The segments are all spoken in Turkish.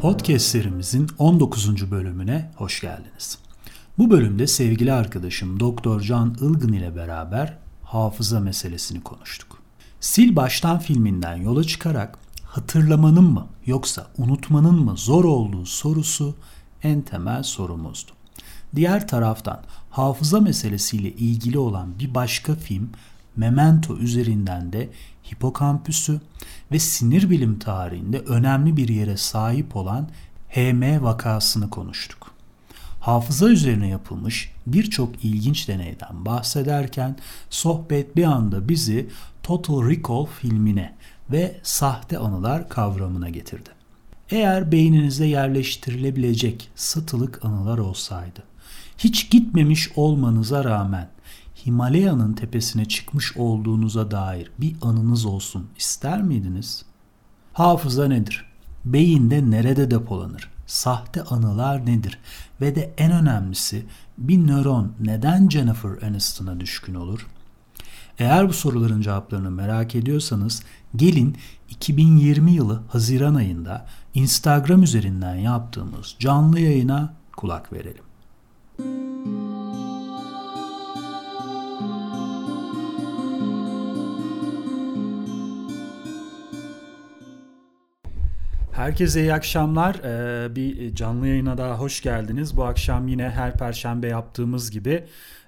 Podcast serimizin 19. bölümüne hoş geldiniz. Bu bölümde sevgili arkadaşım Doktor Can Ilgın ile beraber hafıza meselesini konuştuk. Sil Baştan filminden yola çıkarak hatırlamanın mı yoksa unutmanın mı zor olduğu sorusu en temel sorumuzdu. Diğer taraftan hafıza meselesiyle ilgili olan bir başka film Memento üzerinden de hipokampüsü ve sinir bilim tarihinde önemli bir yere sahip olan HM vakasını konuştuk. Hafıza üzerine yapılmış birçok ilginç deneyden bahsederken sohbet bir anda bizi Total Recall filmine ve sahte anılar kavramına getirdi. Eğer beyninizde yerleştirilebilecek satılık anılar olsaydı, hiç gitmemiş olmanıza rağmen Himalaya'nın tepesine çıkmış olduğunuza dair bir anınız olsun ister miydiniz? Hafıza nedir? Beyinde nerede depolanır? Sahte anılar nedir? Ve de en önemlisi bir nöron neden Jennifer Aniston'a düşkün olur? Eğer bu soruların cevaplarını merak ediyorsanız gelin 2020 yılı Haziran ayında Instagram üzerinden yaptığımız canlı yayına kulak verelim. Herkese iyi akşamlar. Ee, bir canlı yayına daha hoş geldiniz. Bu akşam yine her perşembe yaptığımız gibi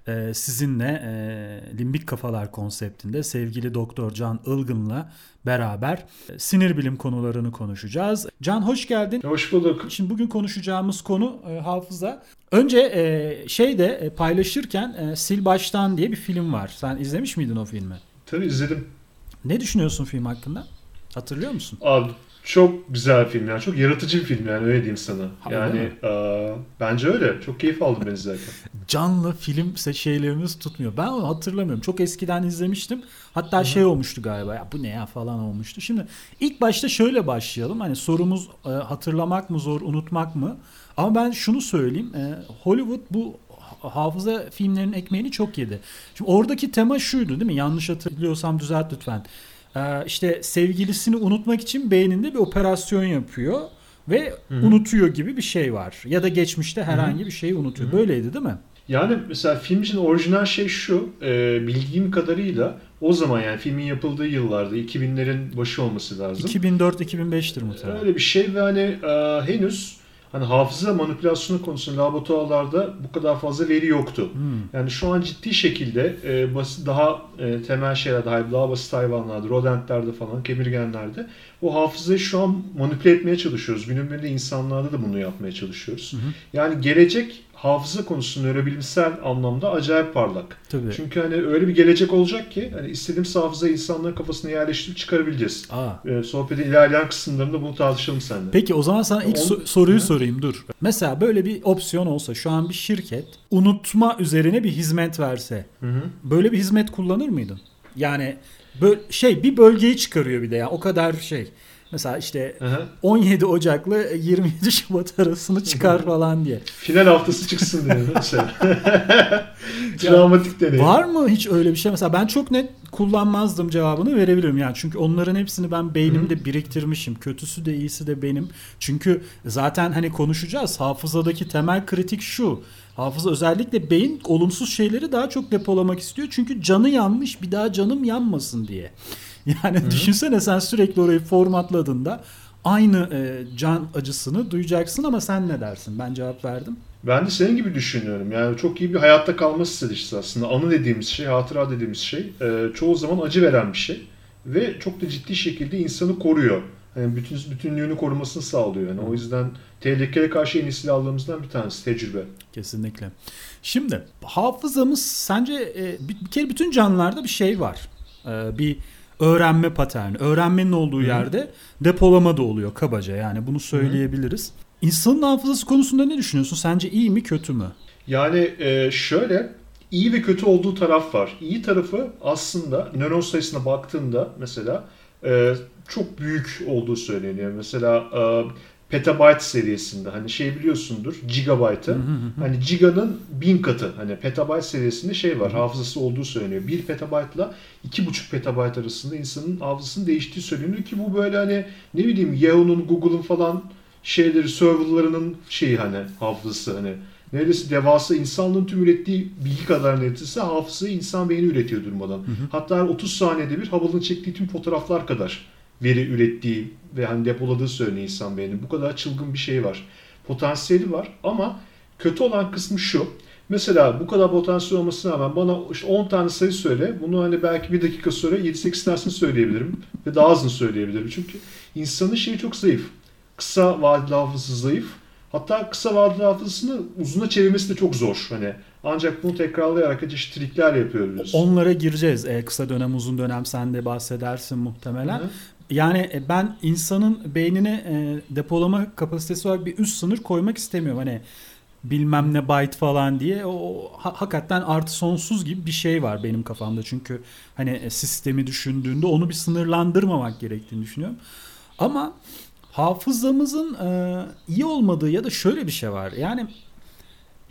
e, sizinle e, Limbik Kafalar konseptinde sevgili Doktor Can Ilgın'la beraber e, sinir bilim konularını konuşacağız. Can hoş geldin. Hoş bulduk. Şimdi bugün konuşacağımız konu hafıza. Önce şeyde paylaşırken Sil Baştan diye bir film var. Sen izlemiş miydin o filmi? Tabii izledim. Ne düşünüyorsun film hakkında? Hatırlıyor musun? Abi çok güzel film yani. Çok yaratıcı bir film yani öyle diyeyim sana. Ha, yani e, bence öyle. Çok keyif aldım ben izlerken. Canlı film şeylerimiz tutmuyor. Ben onu hatırlamıyorum. Çok eskiden izlemiştim. Hatta Hı-hı. şey olmuştu galiba. Ya bu ne ya falan olmuştu. Şimdi ilk başta şöyle başlayalım. Hani sorumuz e, hatırlamak mı zor, unutmak mı? Ama ben şunu söyleyeyim. E, Hollywood bu hafıza filmlerinin ekmeğini çok yedi. Şimdi oradaki tema şuydu değil mi? Yanlış hatırlıyorsam düzelt lütfen işte sevgilisini unutmak için beyninde bir operasyon yapıyor ve Hı-hı. unutuyor gibi bir şey var. Ya da geçmişte herhangi Hı-hı. bir şeyi unutuyor. Hı-hı. Böyleydi değil mi? Yani mesela film için orijinal şey şu, e, bildiğim kadarıyla o zaman yani filmin yapıldığı yıllarda 2000'lerin başı olması lazım. 2004-2005'tir muhtemelen. Öyle bir şey ve hani e, henüz hani hafıza manipülasyonu konusunda laboratuvarlarda bu kadar fazla veri yoktu. Hmm. Yani şu an ciddi şekilde e, basit daha e, temel şeyler daha, daha basit hayvanlarda, rodentlerde falan, kemirgenlerde o hafızayı şu an manipüle etmeye çalışıyoruz. Günün birinde insanlarda da bunu yapmaya çalışıyoruz. Hı Yani gelecek hafıza konusunda nörobilimsel anlamda acayip parlak. Tabii. Çünkü hani öyle bir gelecek olacak ki hani istediğimiz hafızayı insanların kafasına yerleştirip çıkarabileceğiz. Aa. Ee, sohbetin ilerleyen kısımlarında bunu tartışalım seninle. Peki o zaman sana ilk On... so- soruyu Hı. sorayım dur. Mesela böyle bir opsiyon olsa şu an bir şirket unutma üzerine bir hizmet verse Hı-hı. böyle bir hizmet kullanır mıydın? Yani böyle şey bir bölgeyi çıkarıyor bir de ya o kadar şey. Mesela işte Aha. 17 Ocak'la 27 Şubat arasını çıkar falan diye. Final haftası çıksın diye mesela. Travmatik deney. Var mı hiç öyle bir şey? Mesela ben çok net kullanmazdım cevabını verebilirim yani. Çünkü onların hepsini ben beynimde Hı. biriktirmişim. Kötüsü de iyisi de benim. Çünkü zaten hani konuşacağız. Hafızadaki temel kritik şu. Hafıza özellikle beyin olumsuz şeyleri daha çok depolamak istiyor. Çünkü canı yanmış bir daha canım yanmasın diye. Yani Hı. düşünsene sen sürekli orayı formatladığında aynı e, can acısını duyacaksın ama sen ne dersin? Ben cevap verdim. Ben de senin gibi düşünüyorum. Yani çok iyi bir hayatta kalma stratejisi aslında. Anı dediğimiz şey, hatıra dediğimiz şey e, çoğu zaman acı veren bir şey. Ve çok da ciddi şekilde insanı koruyor. Yani bütün bütünlüğünü korumasını sağlıyor. Yani o yüzden tehlikeye karşı en iyi silahlarımızdan bir tanesi tecrübe. Kesinlikle. Şimdi hafızamız sence e, bir, bir kere bütün canlılarda bir şey var. E, bir öğrenme paterni. Öğrenmenin olduğu yerde depolama da oluyor kabaca yani bunu söyleyebiliriz. Hı. İnsanın hafızası konusunda ne düşünüyorsun? Sence iyi mi kötü mü? Yani e, şöyle iyi ve kötü olduğu taraf var. İyi tarafı aslında nöron sayısına baktığında mesela e, çok büyük olduğu söyleniyor. Mesela e, petabyte seviyesinde hani şey biliyorsundur gigabyte'ı hani giganın bin katı hani petabyte seviyesinde şey var hafızası olduğu söyleniyor. 1 petabyte ile 2,5 petabyte arasında insanın hafızasının değiştiği söyleniyor ki bu böyle hani ne bileyim Yahoo'nun Google'ın falan şeyleri serverlarının şeyi hani hafızası hani neredeyse devasa insanlığın tüm ürettiği bilgi kadar neredeyse hafızayı insan beyni üretiyor durmadan. Hı hı. Hatta 30 saniyede bir Hubble'ın çektiği tüm fotoğraflar kadar veri ürettiği ve hani depoladığı söyleniyor insan beyni. Bu kadar çılgın bir şey var. Potansiyeli var ama kötü olan kısmı şu. Mesela bu kadar potansiyel olmasına rağmen bana işte 10 tane sayı söyle. Bunu hani belki bir dakika sonra 7-8 tanesini söyleyebilirim. Ve daha azını söyleyebilirim. Çünkü insanın şeyi çok zayıf. Kısa vadeli hafızası zayıf. Hatta kısa vadeli hafızasını uzuna çevirmesi de çok zor. Hani ancak bunu tekrarlayarak çeşitli trikler yapıyoruz. Onlara gireceğiz. E, kısa dönem, uzun dönem sen de bahsedersin muhtemelen. Hı. Yani e, ben insanın beynine e, depolama kapasitesi olarak bir üst sınır koymak istemiyorum. Hani bilmem ne byte falan diye o ha, hakikaten artı sonsuz gibi bir şey var benim kafamda. Çünkü hani e, sistemi düşündüğünde onu bir sınırlandırmamak gerektiğini düşünüyorum. Ama hafızamızın e, iyi olmadığı ya da şöyle bir şey var. Yani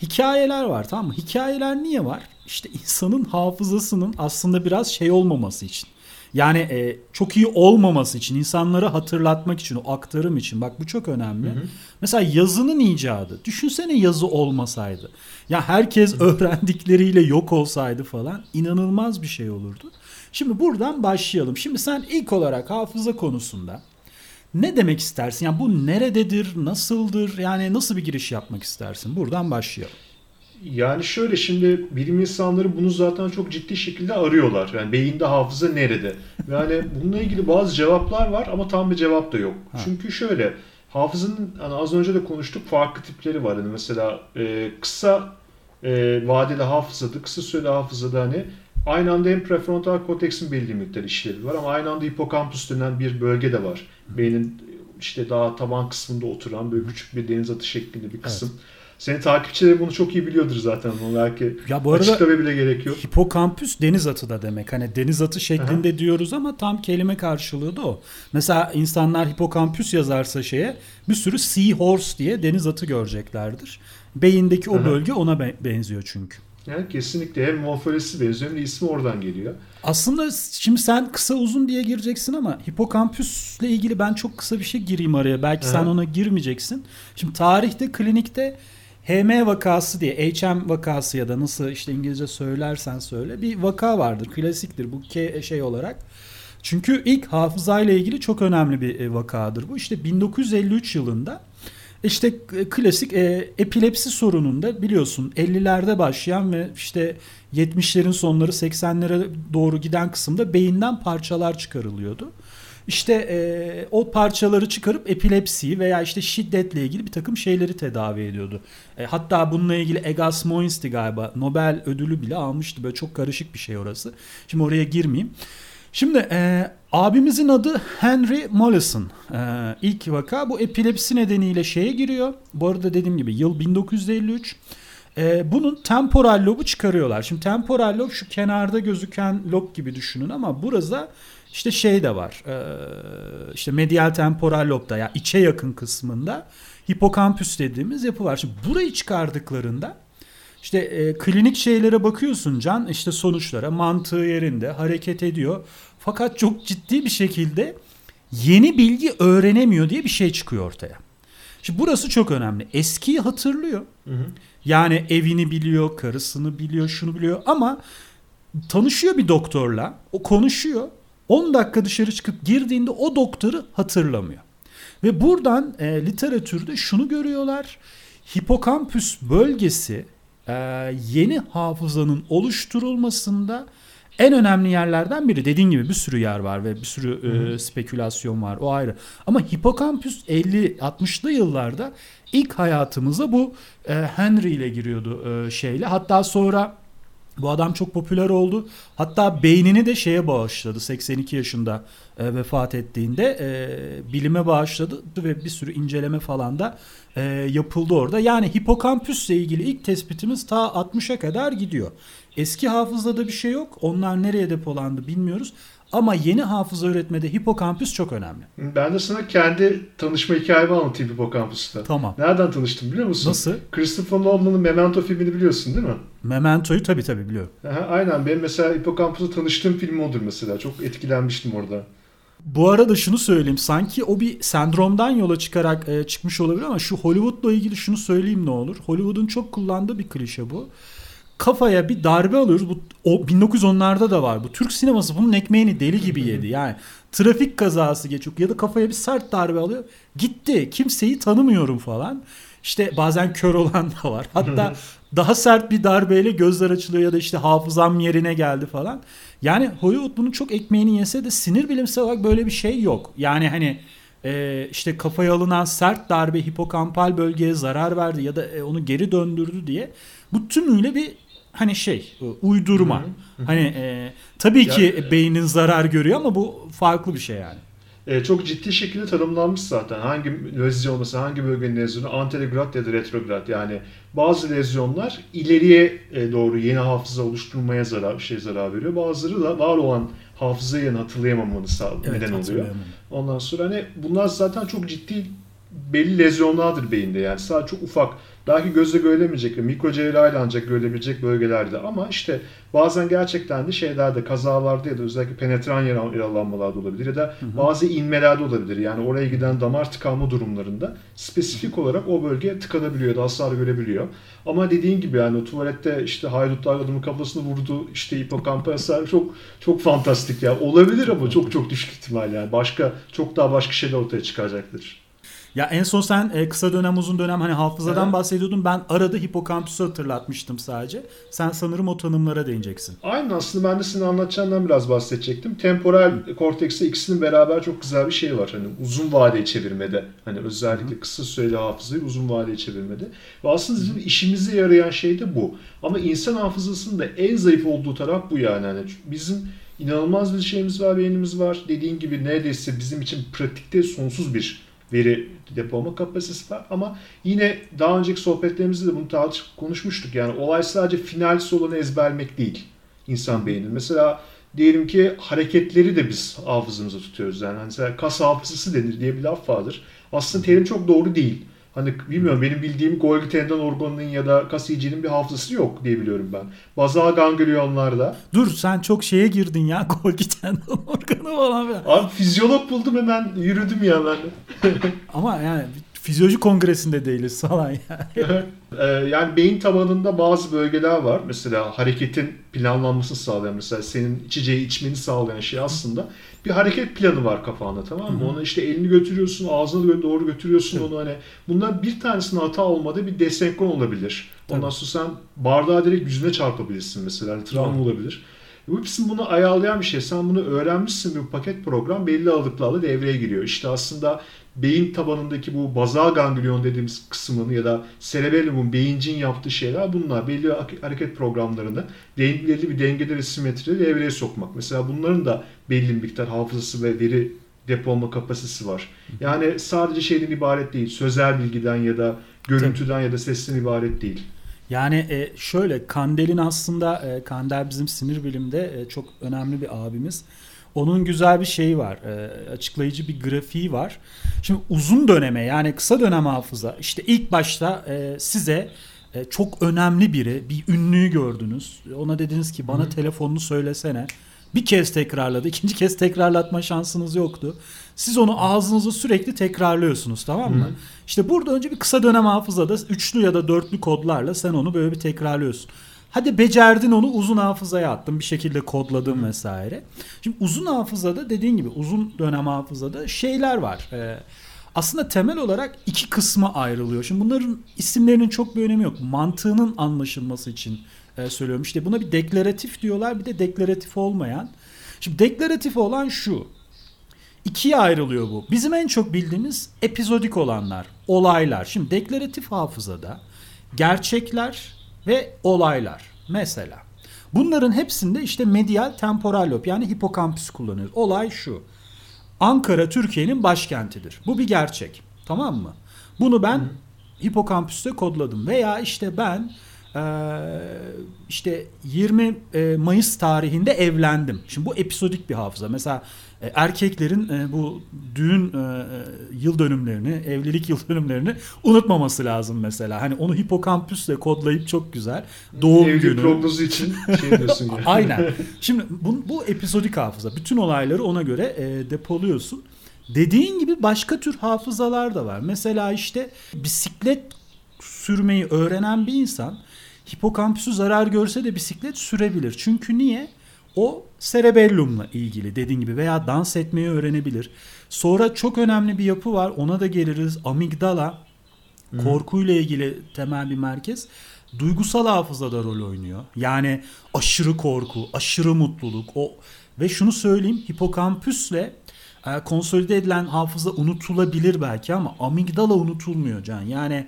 hikayeler var tamam mı? Hikayeler niye var? İşte insanın hafızasının aslında biraz şey olmaması için. Yani e, çok iyi olmaması için, insanları hatırlatmak için, o aktarım için. Bak bu çok önemli. Hı hı. Mesela yazının icadı. Düşünsene yazı olmasaydı. Ya herkes hı. öğrendikleriyle yok olsaydı falan inanılmaz bir şey olurdu. Şimdi buradan başlayalım. Şimdi sen ilk olarak hafıza konusunda ne demek istersin? Yani bu nerededir, nasıldır? Yani nasıl bir giriş yapmak istersin? Buradan başlayalım. Yani şöyle şimdi bilim insanları bunu zaten çok ciddi şekilde arıyorlar. Yani beyinde hafıza nerede? Yani bununla ilgili bazı cevaplar var ama tam bir cevap da yok. Ha. Çünkü şöyle hafızanın hani az önce de konuştuk farklı tipleri var. Yani mesela e, kısa e, vadeli hafızada, kısa süreli hafızada hani aynı anda hem prefrontal korteksin belli miktar işlevi var ama aynı anda hipokampüs denen bir bölge de var. Beynin işte daha taban kısmında oturan böyle küçük bir deniz atı şeklinde bir kısım. Evet. Senin takipçileri bunu çok iyi biliyordur zaten. Onu belki ya bu arada bile gerek yok. Hipokampüs deniz atı da demek. Hani deniz atı şeklinde Aha. diyoruz ama tam kelime karşılığı da o. Mesela insanlar hipokampüs yazarsa şeye bir sürü sea horse diye deniz atı göreceklerdir. Beyindeki o Aha. bölge ona benziyor çünkü. Yani kesinlikle hem morfolojisi benziyor hem de ismi oradan geliyor. Aslında şimdi sen kısa uzun diye gireceksin ama hipokampüsle ilgili ben çok kısa bir şey gireyim araya. Belki Aha. sen ona girmeyeceksin. Şimdi tarihte klinikte HM vakası diye HM vakası ya da nasıl işte İngilizce söylersen söyle bir vaka vardır. Klasiktir bu şey olarak. Çünkü ilk hafızayla ilgili çok önemli bir e, vakadır bu. İşte 1953 yılında işte klasik e, epilepsi sorununda biliyorsun 50'lerde başlayan ve işte 70'lerin sonları 80'lere doğru giden kısımda beyinden parçalar çıkarılıyordu işte e, o parçaları çıkarıp epilepsiyi veya işte şiddetle ilgili bir takım şeyleri tedavi ediyordu. E, hatta bununla ilgili Egas Moins'ti galiba Nobel ödülü bile almıştı. Böyle çok karışık bir şey orası. Şimdi oraya girmeyeyim. Şimdi e, abimizin adı Henry Mollison. E, ilk vaka bu epilepsi nedeniyle şeye giriyor. Bu arada dediğim gibi yıl 1953. E, bunun temporal lobu çıkarıyorlar. Şimdi temporal lob şu kenarda gözüken lob gibi düşünün ama burada işte şey de var. E, işte medial temporal lobda ya yani içe yakın kısmında hipokampüs dediğimiz yapı var. Şimdi burayı çıkardıklarında işte e, klinik şeylere bakıyorsun Can işte sonuçlara mantığı yerinde hareket ediyor. Fakat çok ciddi bir şekilde yeni bilgi öğrenemiyor diye bir şey çıkıyor ortaya. Şimdi burası çok önemli. Eskiyi hatırlıyor. Hı hı. Yani evini biliyor, karısını biliyor, şunu biliyor ama tanışıyor bir doktorla. O konuşuyor 10 dakika dışarı çıkıp girdiğinde o doktoru hatırlamıyor. Ve buradan e, literatürde şunu görüyorlar. Hipokampüs bölgesi yeni hafızanın oluşturulmasında en önemli yerlerden biri. Dediğin gibi bir sürü yer var ve bir sürü e, spekülasyon var. O ayrı. Ama hipokampüs 50-60'lı yıllarda ilk hayatımıza bu e, Henry ile giriyordu e, şeyle. Hatta sonra bu adam çok popüler oldu. Hatta beynini de şeye bağışladı. 82 yaşında e, vefat ettiğinde e, bilime bağışladı ve bir sürü inceleme falan da e, yapıldı orada. Yani hipokampüsle ilgili ilk tespitimiz ta 60'a kadar gidiyor. Eski hafızada bir şey yok. Onlar nereye depolandı bilmiyoruz. Ama yeni hafıza üretmede hipokampüs çok önemli. Ben de sana kendi tanışma hikayemi anlatayım hipokampüste. Tamam. Nereden tanıştım biliyor musun? Nasıl? Christopher Nolan'ın Memento filmini biliyorsun değil mi? Memento'yu tabii tabii biliyorum. Aha, aynen. Benim mesela hipokampüsle tanıştığım film odur mesela. Çok etkilenmiştim orada. Bu arada şunu söyleyeyim. Sanki o bir sendromdan yola çıkarak e, çıkmış olabilir ama şu Hollywood'la ilgili şunu söyleyeyim ne olur. Hollywood'un çok kullandığı bir klişe bu. Kafaya bir darbe alıyoruz. Bu o 1910'larda da var. Bu Türk sineması bunun ekmeğini deli gibi yedi. Yani trafik kazası geçiyor ya da kafaya bir sert darbe alıyor. Gitti. Kimseyi tanımıyorum falan. İşte bazen kör olan da var. Hatta daha sert bir darbeyle gözler açılıyor ya da işte hafızam yerine geldi falan. Yani Hollywood bunun çok ekmeğini yese de sinir bilimsel olarak böyle bir şey yok. Yani hani e, işte kafaya alınan sert darbe hipokampal bölgeye zarar verdi ya da e, onu geri döndürdü diye bu tümüyle bir hani şey uydurma. Hani e, tabii ki yani, beynin zarar görüyor ama bu farklı bir şey yani e, çok ciddi şekilde tanımlanmış zaten. Hangi lezyon mesela hangi bölgenin lezyonu anterograd ya da retrograd yani bazı lezyonlar ileriye e, doğru yeni hafıza oluşturmaya zarar bir şey zarar veriyor. Bazıları da var olan hafızayı hatırlayamamanı sağlıyor, evet, neden oluyor. Ondan sonra hani bunlar zaten çok ciddi belli lezyonlardır beyinde yani sadece çok ufak belki gözle görülemeyecek ve mikro cerrahiyle ancak görülebilecek bölgelerde ama işte bazen gerçekten de şeylerde kazalarda ya da özellikle penetran yaralanmalarda olabilir ya da bazı inmelerde olabilir. Yani oraya giden damar tıkanma durumlarında spesifik olarak o bölge tıkanabiliyor da hasar görebiliyor. Ama dediğin gibi yani o tuvalette işte haydutlar adamın kafasını vurdu işte hipokampa hasar çok çok fantastik ya. Olabilir ama çok çok düşük ihtimal yani. Başka çok daha başka şeyler ortaya çıkacaktır. Ya en son sen e, kısa dönem uzun dönem hani hafızadan evet. bahsediyordun. Ben arada hipokampüsü hatırlatmıştım sadece. Sen sanırım o tanımlara değineceksin. Aynen aslında ben de senin anlatacağından biraz bahsedecektim. Temporal kortekste ikisinin beraber çok güzel bir şey var. Hani uzun vadeye çevirmede. Hani özellikle Hı. kısa süreli hafızayı uzun vadeye çevirmede. Ve aslında bizim işimize yarayan şey de bu. Ama insan hafızasının da en zayıf olduğu taraf bu yani. Hani bizim inanılmaz bir şeyimiz var, beynimiz var. Dediğin gibi neredeyse bizim için pratikte sonsuz bir veri depolama kapasitesi var. Ama yine daha önceki sohbetlerimizde de bunu tartışıp konuşmuştuk. Yani olay sadece final olanı ezberlemek değil insan beyninin. Mesela diyelim ki hareketleri de biz hafızamıza tutuyoruz. Yani mesela kas hafızası denir diye bir laf vardır. Aslında terim çok doğru değil. Hani bilmiyorum benim bildiğim Golgi tendon organının ya da kas iyicinin bir hafızası yok diye biliyorum ben. Bazal ganglionlarda. Dur sen çok şeye girdin ya Golgi tendon organı falan filan. Abi fizyolog buldum hemen yürüdüm ya ben. Ama yani fizyoloji kongresinde değiliz falan yani. Ee, yani beyin tabanında bazı bölgeler var. Mesela hareketin planlanmasını sağlayan mesela senin içeceği içmeni sağlayan şey aslında bir hareket planı var kafanda tamam mı? Ona işte elini götürüyorsun, ağzına doğru götürüyorsun onu hani. Bunlar bir tanesinin hata olmadı bir desenkron olabilir. Ondan sonra sen bardağı direkt yüzüne çarpabilirsin mesela. Yani travma olabilir. Hepsini bunu ayarlayan bir şey. Sen bunu öğrenmişsin bir paket program belli aralıklarla devreye giriyor. İşte aslında beyin tabanındaki bu bazal ganglion dediğimiz kısmını ya da cerebellumun beyincin yaptığı şeyler bunlar. Belli hareket programlarını belli bir dengede ve simetride devreye sokmak. Mesela bunların da belli bir miktar hafızası ve veri depolama kapasitesi var. Yani sadece şeyden ibaret değil. Sözel bilgiden ya da görüntüden ya da sesten ibaret değil. Yani e, şöyle Kandel'in aslında e, Kandel bizim sinir bilimde e, çok önemli bir abimiz. Onun güzel bir şeyi var. E, açıklayıcı bir grafiği var. Şimdi uzun döneme yani kısa dönem hafıza işte ilk başta e, size e, çok önemli biri bir ünlüyü gördünüz. Ona dediniz ki bana Hı. telefonunu söylesene. Bir kez tekrarladı. ikinci kez tekrarlatma şansınız yoktu. Siz onu ağzınızda sürekli tekrarlıyorsunuz tamam mı? Hı. İşte burada önce bir kısa dönem hafızada üçlü ya da dörtlü kodlarla sen onu böyle bir tekrarlıyorsun. Hadi becerdin onu uzun hafızaya attın bir şekilde kodladın vesaire. Şimdi uzun hafızada dediğin gibi uzun dönem hafızada şeyler var. Ee, aslında temel olarak iki kısma ayrılıyor. Şimdi bunların isimlerinin çok bir önemi yok. Mantığının anlaşılması için e, söylüyorum. İşte buna bir deklaratif diyorlar bir de deklaratif olmayan. Şimdi deklaratif olan şu. İkiye ayrılıyor bu. Bizim en çok bildiğimiz epizodik olanlar, olaylar. Şimdi deklaratif hafızada gerçekler ve olaylar. Mesela bunların hepsinde işte medial temporal lob yani hipokampüs kullanıyoruz. Olay şu. Ankara Türkiye'nin başkentidir. Bu bir gerçek. Tamam mı? Bunu ben Hı. hipokampüste kodladım. Veya işte ben işte 20 e, Mayıs tarihinde evlendim. Şimdi bu episodik bir hafıza. Mesela e, erkeklerin e, bu düğün yıl dönümlerini, evlilik yıl dönümlerini unutmaması lazım mesela. Hani onu hipokampüsle kodlayıp çok güzel. Doğum Evlilik günü. prognozu için şey diyorsun ya. Aynen. Şimdi bu, bu episodik hafıza. Bütün olayları ona göre depoluyorsun. Dediğin gibi başka tür hafızalar da var. Mesela işte bisiklet sürmeyi öğrenen bir insan hipokampüsü zarar görse de bisiklet sürebilir. Çünkü niye? O cerebellumla ilgili dediğin gibi veya dans etmeyi öğrenebilir. Sonra çok önemli bir yapı var. Ona da geliriz. Amigdala korkuyla ilgili temel bir merkez. Duygusal hafızada rol oynuyor. Yani aşırı korku, aşırı mutluluk o ve şunu söyleyeyim hipokampüsle e, konsolide edilen hafıza unutulabilir belki ama amigdala unutulmuyor can. Yani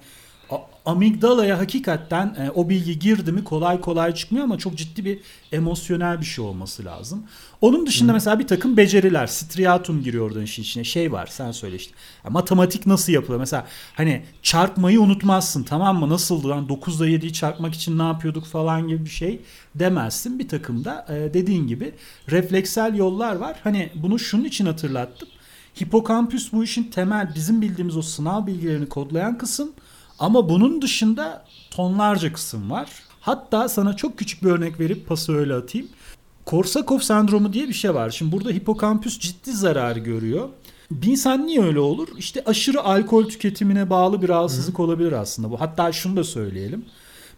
amigdalaya hakikaten e, o bilgi girdi mi kolay kolay çıkmıyor ama çok ciddi bir emosyonel bir şey olması lazım. Onun dışında Hı. mesela bir takım beceriler, striatum giriyor oradan işin içine. Şey var sen söyle işte. Ya, matematik nasıl yapılır? Mesela hani çarpmayı unutmazsın tamam mı? Nasıldı lan 9'da 7'yi çarpmak için ne yapıyorduk falan gibi bir şey demezsin. Bir takım da e, dediğin gibi refleksel yollar var. Hani bunu şunun için hatırlattım. Hipokampüs bu işin temel bizim bildiğimiz o sınav bilgilerini kodlayan kısım. Ama bunun dışında tonlarca kısım var. Hatta sana çok küçük bir örnek verip pası öyle atayım. Korsakov sendromu diye bir şey var. Şimdi burada hipokampüs ciddi zarar görüyor. Bir insan niye öyle olur? İşte aşırı alkol tüketimine bağlı bir rahatsızlık Hı. olabilir aslında bu. Hatta şunu da söyleyelim.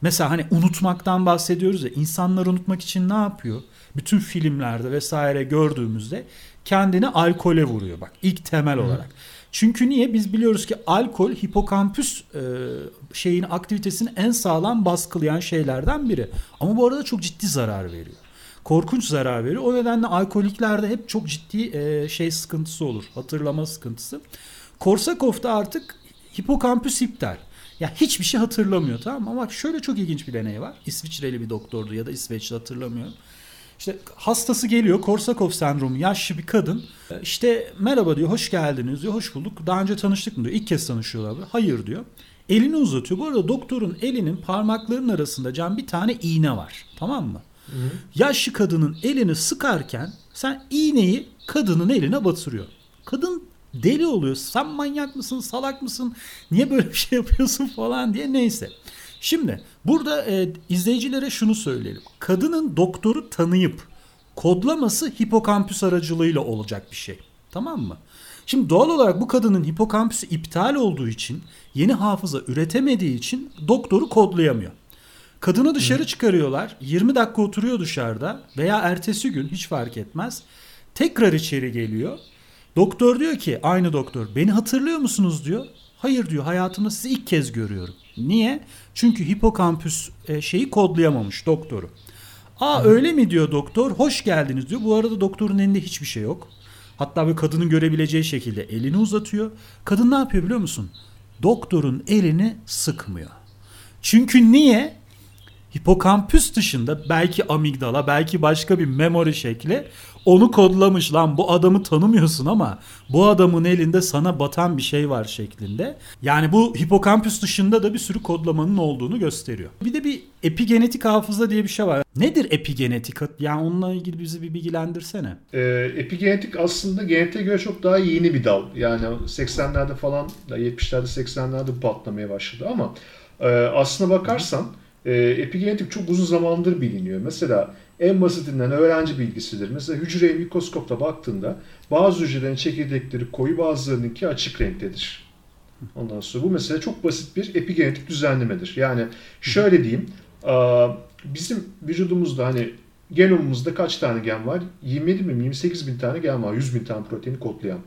Mesela hani unutmaktan bahsediyoruz ya. İnsanlar unutmak için ne yapıyor? Bütün filmlerde vesaire gördüğümüzde kendini alkole vuruyor bak ilk temel Hı. olarak. Çünkü niye? Biz biliyoruz ki alkol hipokampüs e, şeyin aktivitesini en sağlam baskılayan şeylerden biri. Ama bu arada çok ciddi zarar veriyor. Korkunç zarar veriyor. O nedenle alkoliklerde hep çok ciddi e, şey sıkıntısı olur. Hatırlama sıkıntısı. Korsakov'da artık hipokampüs iptal. Ya hiçbir şey hatırlamıyor tamam mı? Ama bak şöyle çok ilginç bir deney var. İsviçreli bir doktordu ya da İsveçli hatırlamıyorum. İşte hastası geliyor Korsakov sendromu yaşlı bir kadın. İşte merhaba diyor hoş geldiniz diyor hoş bulduk. Daha önce tanıştık mı diyor. İlk kez tanışıyorlar. Hayır diyor. Elini uzatıyor. Bu arada doktorun elinin parmaklarının arasında can bir tane iğne var. Tamam mı? Hı. Yaşlı kadının elini sıkarken sen iğneyi kadının eline batırıyor. Kadın deli oluyor. Sen manyak mısın, salak mısın? Niye böyle bir şey yapıyorsun falan diye neyse. Şimdi burada e, izleyicilere şunu söyleyelim. Kadının doktoru tanıyıp kodlaması hipokampüs aracılığıyla olacak bir şey. Tamam mı? Şimdi doğal olarak bu kadının hipokampüsü iptal olduğu için yeni hafıza üretemediği için doktoru kodlayamıyor. Kadını dışarı çıkarıyorlar. 20 dakika oturuyor dışarıda veya ertesi gün hiç fark etmez. Tekrar içeri geliyor. Doktor diyor ki aynı doktor beni hatırlıyor musunuz diyor. Hayır diyor hayatımda sizi ilk kez görüyorum. Niye? Çünkü hipokampüs e, şeyi kodlayamamış doktoru. Aa öyle mi diyor doktor. Hoş geldiniz diyor. Bu arada doktorun elinde hiçbir şey yok. Hatta bir kadının görebileceği şekilde elini uzatıyor. Kadın ne yapıyor biliyor musun? Doktorun elini sıkmıyor. Çünkü niye? Hipokampüs dışında belki amigdala belki başka bir memori şekli onu kodlamış lan bu adamı tanımıyorsun ama bu adamın elinde sana batan bir şey var şeklinde. Yani bu hipokampüs dışında da bir sürü kodlamanın olduğunu gösteriyor. Bir de bir epigenetik hafıza diye bir şey var. Nedir epigenetik? Yani onunla ilgili bizi bir bilgilendirsene. Ee, epigenetik aslında genetiğe göre çok daha yeni bir dal. Yani 80'lerde falan 70'lerde 80'lerde patlamaya başladı ama e, aslına bakarsan e, epigenetik çok uzun zamandır biliniyor. Mesela en basitinden öğrenci bilgisidir. Mesela hücreye mikroskopta baktığında bazı hücrelerin çekirdekleri koyu bazılarınınki açık renktedir. Ondan sonra bu mesela çok basit bir epigenetik düzenlemedir. Yani şöyle diyeyim, bizim vücudumuzda hani genomumuzda kaç tane gen var? 27 bin, 28 bin tane gen var. 100 bin tane proteini kodlayan.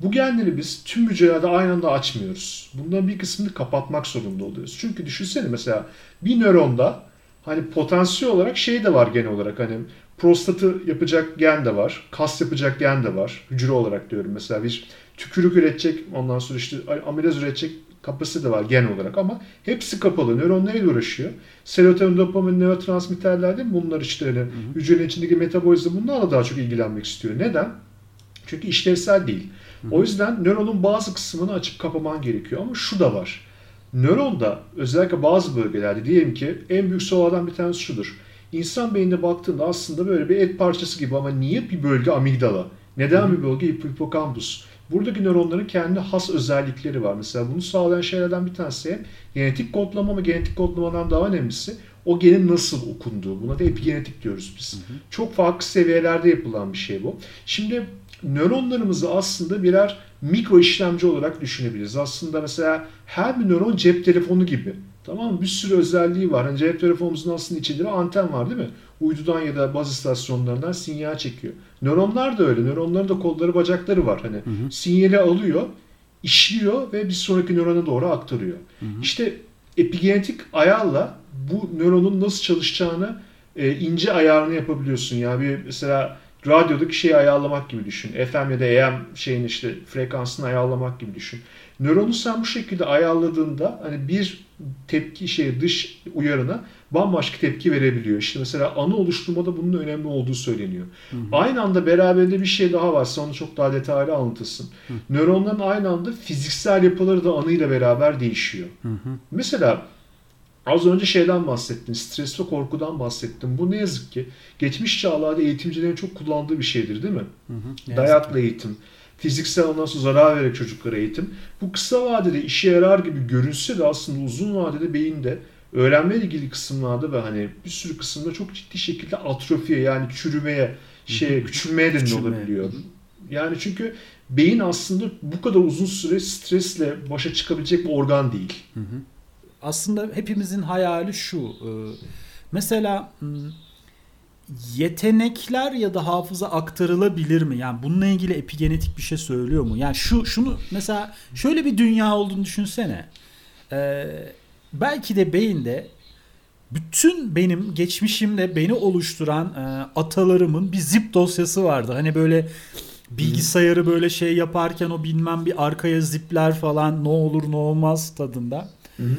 Bu genleri biz tüm hücrelerde aynı anda açmıyoruz. Bundan bir kısmını kapatmak zorunda oluyoruz. Çünkü düşünsene mesela bir nöronda hani potansiyel olarak şey de var gen olarak hani prostatı yapacak gen de var, kas yapacak gen de var. Hücre olarak diyorum mesela bir tükürük üretecek, ondan sonra işte amilaz üretecek kapasite de var gen olarak ama hepsi kapalı. Nöron neyle uğraşıyor? Serotonin, dopamin, nörotransmitterler değil mi? Bunlar işte hani hücrenin içindeki metabolizma bunlarla daha çok ilgilenmek istiyor. Neden? Çünkü işlevsel değil. Hı. O yüzden nöronun bazı kısmını açıp kapaman gerekiyor ama şu da var. Nöronda özellikle bazı bölgelerde diyelim ki en büyük sorulardan bir tanesi şudur. İnsan beynine baktığında aslında böyle bir et parçası gibi ama niye bir bölge amigdala? Neden bir bölge hipokampus? Buradaki nöronların kendi has özellikleri var. Mesela bunu sağlayan şeylerden bir tanesi genetik kodlama ama genetik kodlamadan daha önemlisi o genin nasıl okunduğu. Buna da epigenetik diyoruz biz. Hı hı. Çok farklı seviyelerde yapılan bir şey bu. Şimdi nöronlarımızı aslında birer mikro işlemci olarak düşünebiliriz. Aslında mesela her bir nöron cep telefonu gibi. Tamam mı? Bir sürü özelliği var. Hani cep telefonumuzun aslında içinde bir anten var değil mi? Uydudan ya da baz istasyonlarından sinyal çekiyor. Nöronlar da öyle. Nöronların da kolları bacakları var. Hani hı hı. sinyali alıyor, işliyor ve bir sonraki nörona doğru aktarıyor. Hı hı. İşte epigenetik ayarla bu nöronun nasıl çalışacağını e, ince ayarını yapabiliyorsun. Yani bir mesela radyodaki şeyi ayarlamak gibi düşün. FM ya da AM şeyin işte frekansını ayarlamak gibi düşün. Nöronu sen bu şekilde ayarladığında hani bir tepki şey dış uyarına bambaşka tepki verebiliyor. İşte mesela anı oluşturmada bunun önemli olduğu söyleniyor. Hı hı. Aynı anda beraberinde bir şey daha var. Sen onu çok daha detaylı anlatırsın. Hı. Nöronların aynı anda fiziksel yapıları da anıyla beraber değişiyor. Hı hı. Mesela Az önce şeyden bahsettin, stres ve korkudan bahsettim. Bu ne yazık ki geçmiş çağlarda eğitimcilerin çok kullandığı bir şeydir değil mi? Hı hı, Dayakla eğitim, fiziksel ondan sonra zarar vererek çocuklara eğitim. Bu kısa vadede işe yarar gibi görünse de aslında uzun vadede beyinde öğrenmeyle ilgili kısımlarda ve hani bir sürü kısımda çok ciddi şekilde atrofiye yani çürümeye, şey küçülmeye de olabiliyor. Yani çünkü beyin aslında bu kadar uzun süre stresle başa çıkabilecek bir organ değil. Hı hı aslında hepimizin hayali şu. E, mesela yetenekler ya da hafıza aktarılabilir mi? Yani bununla ilgili epigenetik bir şey söylüyor mu? Yani şu şunu mesela şöyle bir dünya olduğunu düşünsene. Ee, belki de beyinde bütün benim geçmişimde beni oluşturan e, atalarımın bir zip dosyası vardı. Hani böyle bilgisayarı böyle şey yaparken o bilmem bir arkaya zipler falan ne olur ne olmaz tadında. Hı hı.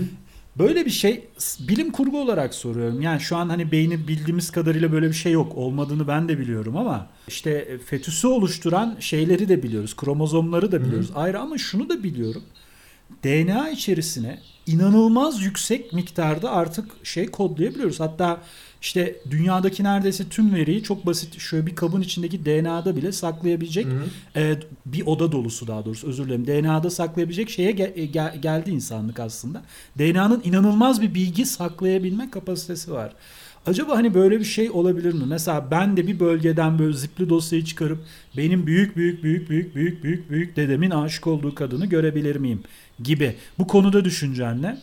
Böyle bir şey bilim kurgu olarak soruyorum. Yani şu an hani beyni bildiğimiz kadarıyla böyle bir şey yok. Olmadığını ben de biliyorum ama işte fetüsü oluşturan şeyleri de biliyoruz. Kromozomları da biliyoruz. Hı-hı. Ayrı ama şunu da biliyorum. DNA içerisine inanılmaz yüksek miktarda artık şey kodlayabiliyoruz. Hatta işte dünyadaki neredeyse tüm veriyi çok basit şöyle bir kabın içindeki DNA'da bile saklayabilecek e, bir oda dolusu daha doğrusu özür dilerim. DNA'da saklayabilecek şeye gel, e, gel, geldi insanlık aslında. DNA'nın inanılmaz bir bilgi saklayabilme kapasitesi var. Acaba hani böyle bir şey olabilir mi? Mesela ben de bir bölgeden böyle zipli dosyayı çıkarıp benim büyük büyük büyük büyük büyük büyük büyük dedemin aşık olduğu kadını görebilir miyim? Gibi. Bu konuda düşüncen ne?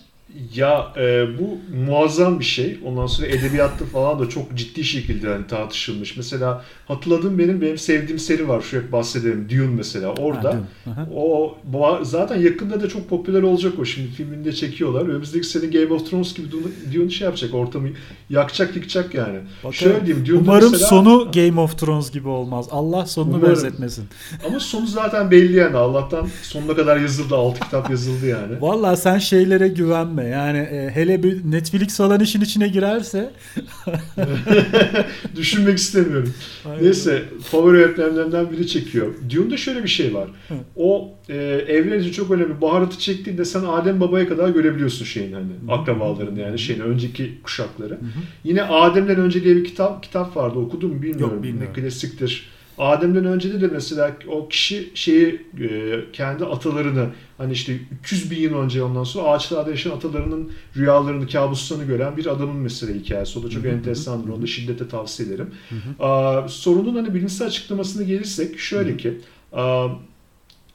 Ya e, bu muazzam bir şey. Ondan sonra edebiyatta falan da çok ciddi şekilde yani tartışılmış. Mesela hatırladığım benim benim sevdiğim seri var. Şu hep bahsedelim. Dune mesela. Orada ha, o zaten yakında da çok popüler olacak o. Şimdi filminde çekiyorlar. Önümüzdeki sene Game of Thrones gibi Dune şey yapacak. Ortamı yakacak yıkacak yani. Bakalım. Şöyle diyeyim. Dune'da Umarım mesela, sonu Game of Thrones gibi olmaz. Allah sonunu Umarım. benzetmesin. Ama sonu zaten belli yani. Allah'tan sonuna kadar yazıldı. Altı kitap yazıldı yani. Valla sen şeylere güvenme. Yani e, hele bir Netflix falan işin içine girerse düşünmek istemiyorum. Aynen. Neyse favori yönetmenlerinden biri çekiyor. Dune'da şöyle bir şey var. o e, evler için çok önemli. Baharatı çektiğinde sen Adem Baba'ya kadar görebiliyorsun şeyin hani akrabaların yani şeyin önceki kuşakları. Yine Adem'den önce diye bir kitap kitap vardı. Okudum bilmiyorum. Yok, bilmiyorum. Ne klasiktir Adem'den önce de, de mesela o kişi şeyi e, kendi atalarını hani işte 300 bin yıl önce ondan sonra ağaçlarda yaşayan atalarının rüyalarını, kabuslarını gören bir adamın mesela hikayesi. O da çok hı enteresandır. Onu da şiddete tavsiye ederim. Sorunun hani bilimsel açıklamasına gelirsek şöyle ki a,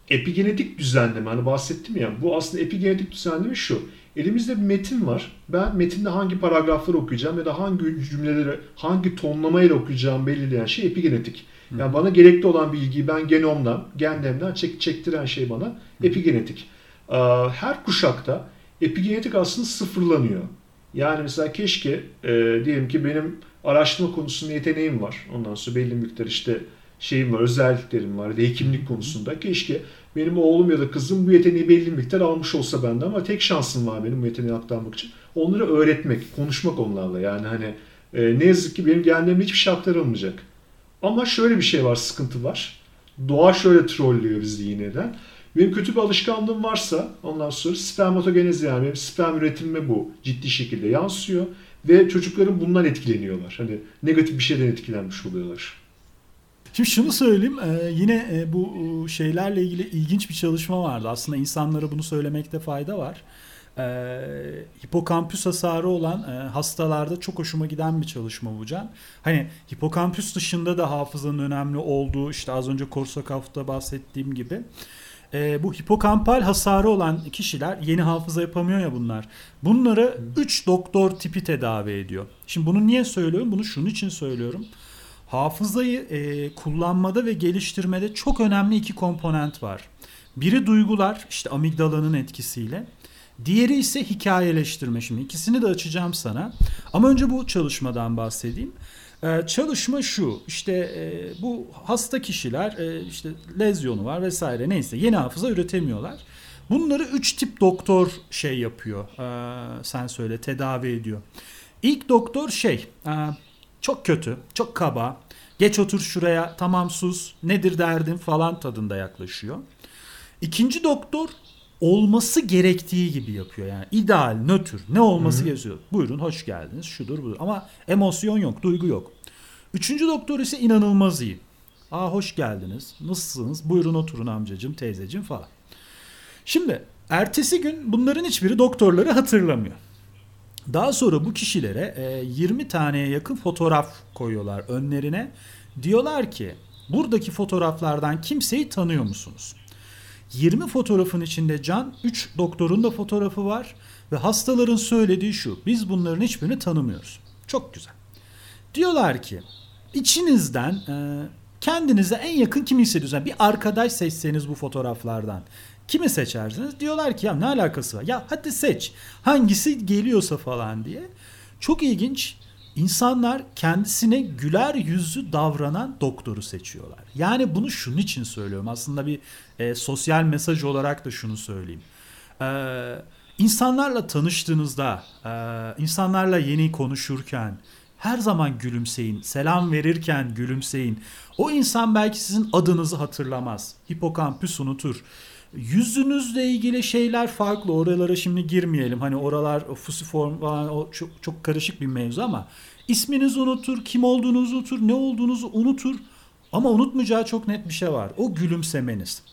epigenetik düzenleme hani bahsettim ya bu aslında epigenetik düzenleme şu. Elimizde bir metin var. Ben metinde hangi paragrafları okuyacağım ya da hangi cümleleri hangi tonlamayla okuyacağım belirleyen şey epigenetik. Yani bana gerekli olan bilgiyi ben genomdan, genlemden çek, çektiren şey bana epigenetik. Her kuşakta epigenetik aslında sıfırlanıyor. Yani mesela keşke e, diyelim ki benim araştırma konusunda yeteneğim var. Ondan sonra belli miktar işte şeyim var, özelliklerim var. Hekimlik konusunda. Keşke benim oğlum ya da kızım bu yeteneği belli miktar almış olsa benden ama tek şansım var benim bu yeteneği aktarmak için. Onları öğretmek, konuşmak onlarla. Yani hani e, ne yazık ki benim genlerimde hiçbir şey aktarılmayacak. Ama şöyle bir şey var, sıkıntı var. Doğa şöyle trollüyor bizi yine de. Benim kötü bir alışkanlığım varsa ondan sonra spermatogenez yani benim sperm üretimime bu ciddi şekilde yansıyor. ve çocukların bundan etkileniyorlar. Hani negatif bir şeyden etkilenmiş oluyorlar. Şimdi şunu söyleyeyim e, yine e, bu e, şeylerle ilgili ilginç bir çalışma vardı. Aslında insanlara bunu söylemekte fayda var. Hipokampüs hasarı olan hastalarda çok hoşuma giden bir çalışma bu Can. Hani hipokampüs dışında da hafızanın önemli olduğu işte az önce Korsakaf'ta bahsettiğim gibi. bu hipokampal hasarı olan kişiler yeni hafıza yapamıyor ya bunlar. Bunları 3 doktor tipi tedavi ediyor. Şimdi bunu niye söylüyorum? Bunu şunun için söylüyorum. Hafızayı e, kullanmada ve geliştirmede çok önemli iki komponent var. Biri duygular işte amigdalanın etkisiyle. Diğeri ise hikayeleştirme. Şimdi ikisini de açacağım sana. Ama önce bu çalışmadan bahsedeyim. Ee, çalışma şu işte e, bu hasta kişiler e, işte lezyonu var vesaire neyse yeni hafıza üretemiyorlar. Bunları üç tip doktor şey yapıyor. Ee, sen söyle tedavi ediyor. İlk doktor şey e, çok kötü, çok kaba. Geç otur şuraya, tamam sus, nedir derdin falan tadında yaklaşıyor. İkinci doktor olması gerektiği gibi yapıyor. Yani ideal, nötr, ne olması gerekiyor. Buyurun hoş geldiniz, şudur budur. Ama emosyon yok, duygu yok. Üçüncü doktor ise inanılmaz iyi. Aa hoş geldiniz, nasılsınız, buyurun oturun amcacım, teyzecim falan. Şimdi ertesi gün bunların hiçbiri doktorları hatırlamıyor. Daha sonra bu kişilere 20 e, taneye yakın fotoğraf koyuyorlar önlerine. Diyorlar ki buradaki fotoğraflardan kimseyi tanıyor musunuz? 20 fotoğrafın içinde Can 3 doktorun da fotoğrafı var ve hastaların söylediği şu. Biz bunların hiçbirini tanımıyoruz. Çok güzel. Diyorlar ki içinizden e, kendinize en yakın kimi hissediyorsunuz? Yani bir arkadaş seçseniz bu fotoğraflardan Kimi seçersiniz? Diyorlar ki ya ne alakası var? Ya hadi seç. Hangisi geliyorsa falan diye. Çok ilginç. İnsanlar kendisine güler yüzlü davranan doktoru seçiyorlar. Yani bunu şunun için söylüyorum. Aslında bir e, sosyal mesaj olarak da şunu söyleyeyim. Ee, insanlarla tanıştığınızda, e, insanlarla yeni konuşurken her zaman gülümseyin. Selam verirken gülümseyin. O insan belki sizin adınızı hatırlamaz. Hipokampüs unutur. Yüzünüzle ilgili şeyler farklı. Oralara şimdi girmeyelim. Hani oralar fusiform falan o çok, çok karışık bir mevzu ama isminizi unutur, kim olduğunuzu unutur, ne olduğunuzu unutur. Ama unutmayacağı çok net bir şey var. O gülümsemeniz.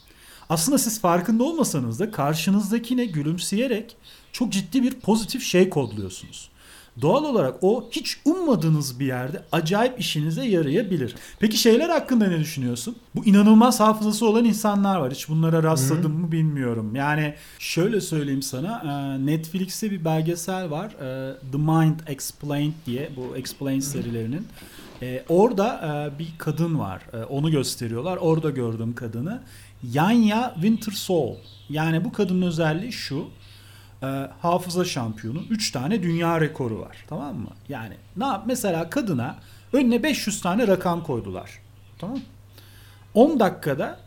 Aslında siz farkında olmasanız da karşınızdakine gülümseyerek çok ciddi bir pozitif şey kodluyorsunuz. Doğal olarak o hiç ummadığınız bir yerde acayip işinize yarayabilir. Peki şeyler hakkında ne düşünüyorsun? Bu inanılmaz hafızası olan insanlar var. Hiç bunlara rastladım mı bilmiyorum. Yani şöyle söyleyeyim sana. E, Netflix'te bir belgesel var. E, The Mind Explained diye. Bu Explained serilerinin. E, orada bir kadın var. Onu gösteriyorlar. Orada gördüğüm kadını. Yanya Wintersoul. Yani bu kadının özelliği şu e, hafıza şampiyonu 3 tane dünya rekoru var. Tamam mı? Yani ne yap? Mesela kadına önüne 500 tane rakam koydular. Tamam 10 dakikada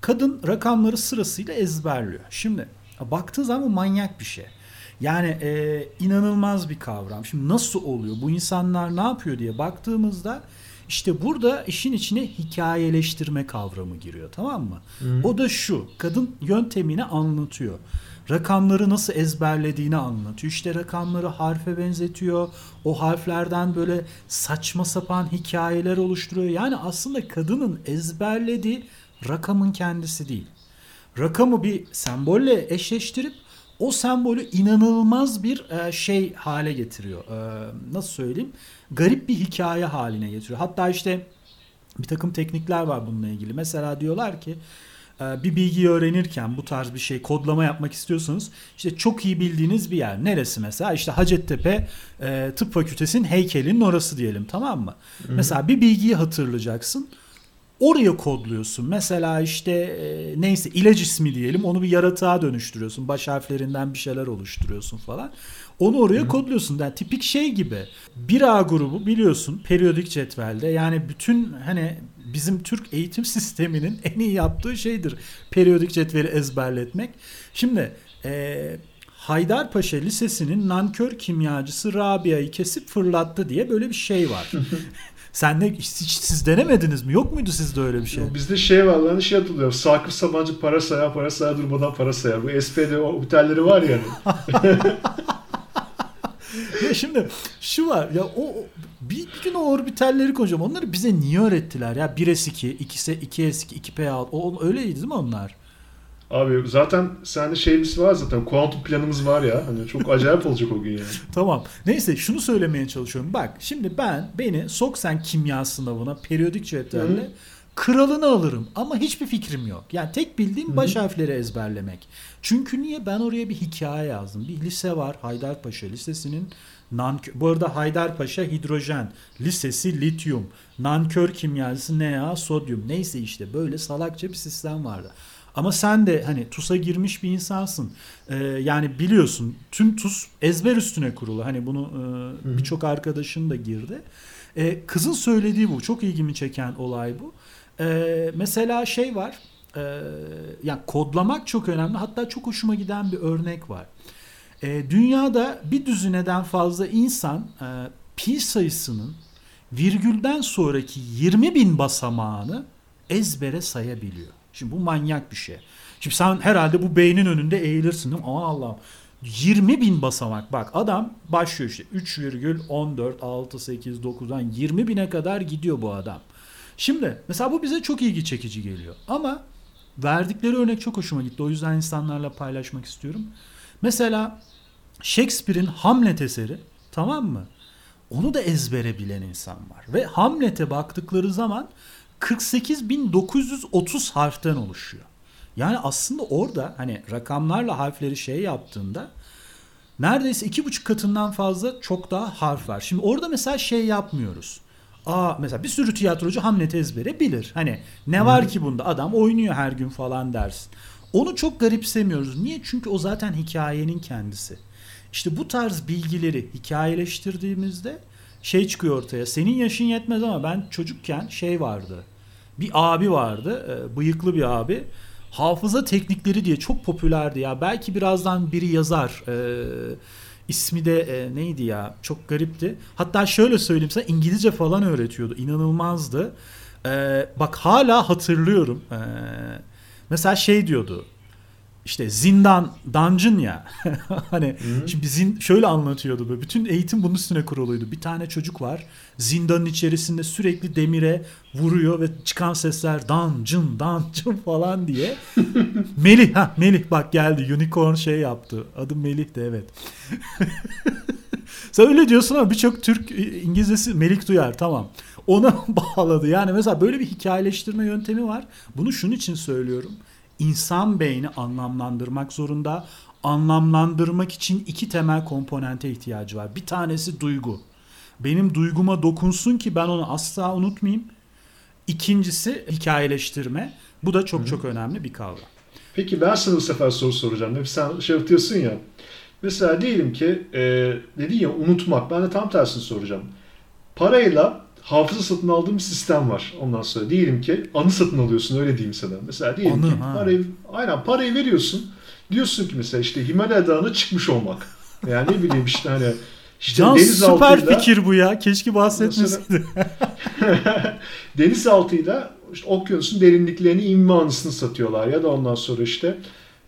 kadın rakamları sırasıyla ezberliyor. Şimdi baktığı zaman manyak bir şey. Yani e, inanılmaz bir kavram. Şimdi nasıl oluyor? Bu insanlar ne yapıyor diye baktığımızda işte burada işin içine hikayeleştirme kavramı giriyor tamam mı? Hı. O da şu. Kadın yöntemini anlatıyor rakamları nasıl ezberlediğini anlatıyor. İşte rakamları harfe benzetiyor. O harflerden böyle saçma sapan hikayeler oluşturuyor. Yani aslında kadının ezberlediği rakamın kendisi değil. Rakamı bir sembolle eşleştirip o sembolü inanılmaz bir e, şey hale getiriyor. E, nasıl söyleyeyim? Garip bir hikaye haline getiriyor. Hatta işte bir takım teknikler var bununla ilgili. Mesela diyorlar ki bir bilgiyi öğrenirken bu tarz bir şey kodlama yapmak istiyorsanız işte çok iyi bildiğiniz bir yer. Neresi mesela? İşte Hacettepe e, Tıp Fakültesinin heykelinin orası diyelim tamam mı? Hı-hı. Mesela bir bilgiyi hatırlayacaksın. Oraya kodluyorsun. Mesela işte e, neyse ilaç ismi diyelim onu bir yaratığa dönüştürüyorsun. Baş harflerinden bir şeyler oluşturuyorsun falan. Onu oraya Hı. kodluyorsun. Yani tipik şey gibi. Bir A grubu biliyorsun periyodik cetvelde. Yani bütün hani bizim Türk eğitim sisteminin en iyi yaptığı şeydir. Periyodik cetveli ezberletmek. Şimdi e, Haydarpaşa Lisesi'nin nankör kimyacısı Rabia'yı kesip fırlattı diye böyle bir şey var. Sen de hiç, siz denemediniz mi? Yok muydu sizde öyle bir şey? Bizde şey var lan şey hatırlıyorum. Sakıp Sabancı para sayar para sayar durmadan para sayar. Bu SPD otelleri var ya. ya şimdi şu var ya o bir, bir gün o orbitalleri konuşacağım. Onları bize niye öğrettiler ya? 1S2, 2S, 2S2, 2P6. O, öyleydi değil mi onlar? Abi zaten sende şeyimiz var zaten kuantum planımız var ya. Hani çok acayip olacak o gün yani. tamam. Neyse şunu söylemeye çalışıyorum. Bak şimdi ben beni sok sen kimya sınavına periyodik cetvelle kralını alırım ama hiçbir fikrim yok. Yani tek bildiğim baş harfleri ezberlemek. Çünkü niye ben oraya bir hikaye yazdım. Bir lise var Haydarpaşa Lisesi'nin nankör, bu arada Haydarpaşa hidrojen lisesi lityum nankör kimyacısı ne ya sodyum neyse işte böyle salakça bir sistem vardı. Ama sen de hani TUS'a girmiş bir insansın. Ee, yani biliyorsun tüm TUS ezber üstüne kurulu. Hani bunu e, birçok arkadaşın da girdi. Ee, kızın söylediği bu. Çok ilgimi çeken olay bu. Ee, mesela şey var. E, yani kodlamak çok önemli. Hatta çok hoşuma giden bir örnek var. E, dünyada bir düzineden fazla insan e, pi sayısının virgülden sonraki 20 bin basamağını ezbere sayabiliyor. Şimdi bu manyak bir şey. Şimdi sen herhalde bu beynin önünde eğilirsin değil mi? Aman Allah'ım. 20 bin basamak bak adam başlıyor işte 3,14 6 8 9'dan 20 bine kadar gidiyor bu adam. Şimdi mesela bu bize çok ilgi çekici geliyor ama verdikleri örnek çok hoşuma gitti. O yüzden insanlarla paylaşmak istiyorum. Mesela Shakespeare'in Hamlet eseri tamam mı? Onu da ezbere bilen insan var. Ve Hamlet'e baktıkları zaman 48.930 harften oluşuyor. Yani aslında orada hani rakamlarla harfleri şey yaptığında neredeyse iki buçuk katından fazla çok daha harf var. Şimdi orada mesela şey yapmıyoruz. Aa mesela bir sürü tiyatrocu Hamlet ezbere bilir. Hani ne var ki bunda adam oynuyor her gün falan dersin. Onu çok garipsemiyoruz. Niye? Çünkü o zaten hikayenin kendisi. İşte bu tarz bilgileri hikayeleştirdiğimizde şey çıkıyor ortaya. Senin yaşın yetmez ama ben çocukken şey vardı. Bir abi vardı. E, bıyıklı bir abi. Hafıza teknikleri diye çok popülerdi ya. Belki birazdan biri yazar. Eee İsmi de e, neydi ya? Çok garipti. Hatta şöyle söyleyeyim sana İngilizce falan öğretiyordu. İnanılmazdı. E, bak hala hatırlıyorum. E, mesela şey diyordu işte zindan, dungeon ya. hani Hı-hı. şimdi zin, şöyle anlatıyordu böyle. Bütün eğitim bunun üstüne kuruluydu. Bir tane çocuk var. Zindanın içerisinde sürekli demire vuruyor ve çıkan sesler dungeon, dungeon falan diye. Melih, ha Melih bak geldi. Unicorn şey yaptı. Adı Melih de evet. Sen öyle diyorsun ama birçok Türk İngilizcesi Melik duyar tamam. Ona bağladı. Yani mesela böyle bir hikayeleştirme yöntemi var. Bunu şunun için söylüyorum insan beyni anlamlandırmak zorunda. Anlamlandırmak için iki temel komponente ihtiyacı var. Bir tanesi duygu. Benim duyguma dokunsun ki ben onu asla unutmayayım. İkincisi hikayeleştirme. Bu da çok Hı-hı. çok önemli bir kavram. Peki ben sana bu sefer soru soracağım. Hep sen şey yapıyorsun ya. Mesela diyelim ki e, dedin ya unutmak. Ben de tam tersini soracağım. Parayla hafıza satın aldığım bir sistem var. Ondan sonra diyelim ki anı satın alıyorsun öyle diyeyim sana. Mesela diyelim anı, ki ha. parayı aynen parayı veriyorsun. Diyorsun ki mesela işte Himalaya Dağı'na çıkmış olmak. Yani ne bileyim işte hani işte Can deniz süper altıyla, fikir bu ya. Keşke bahsetmeseydin. deniz altıyla işte okyanusun derinliklerini inme anısını satıyorlar ya da ondan sonra işte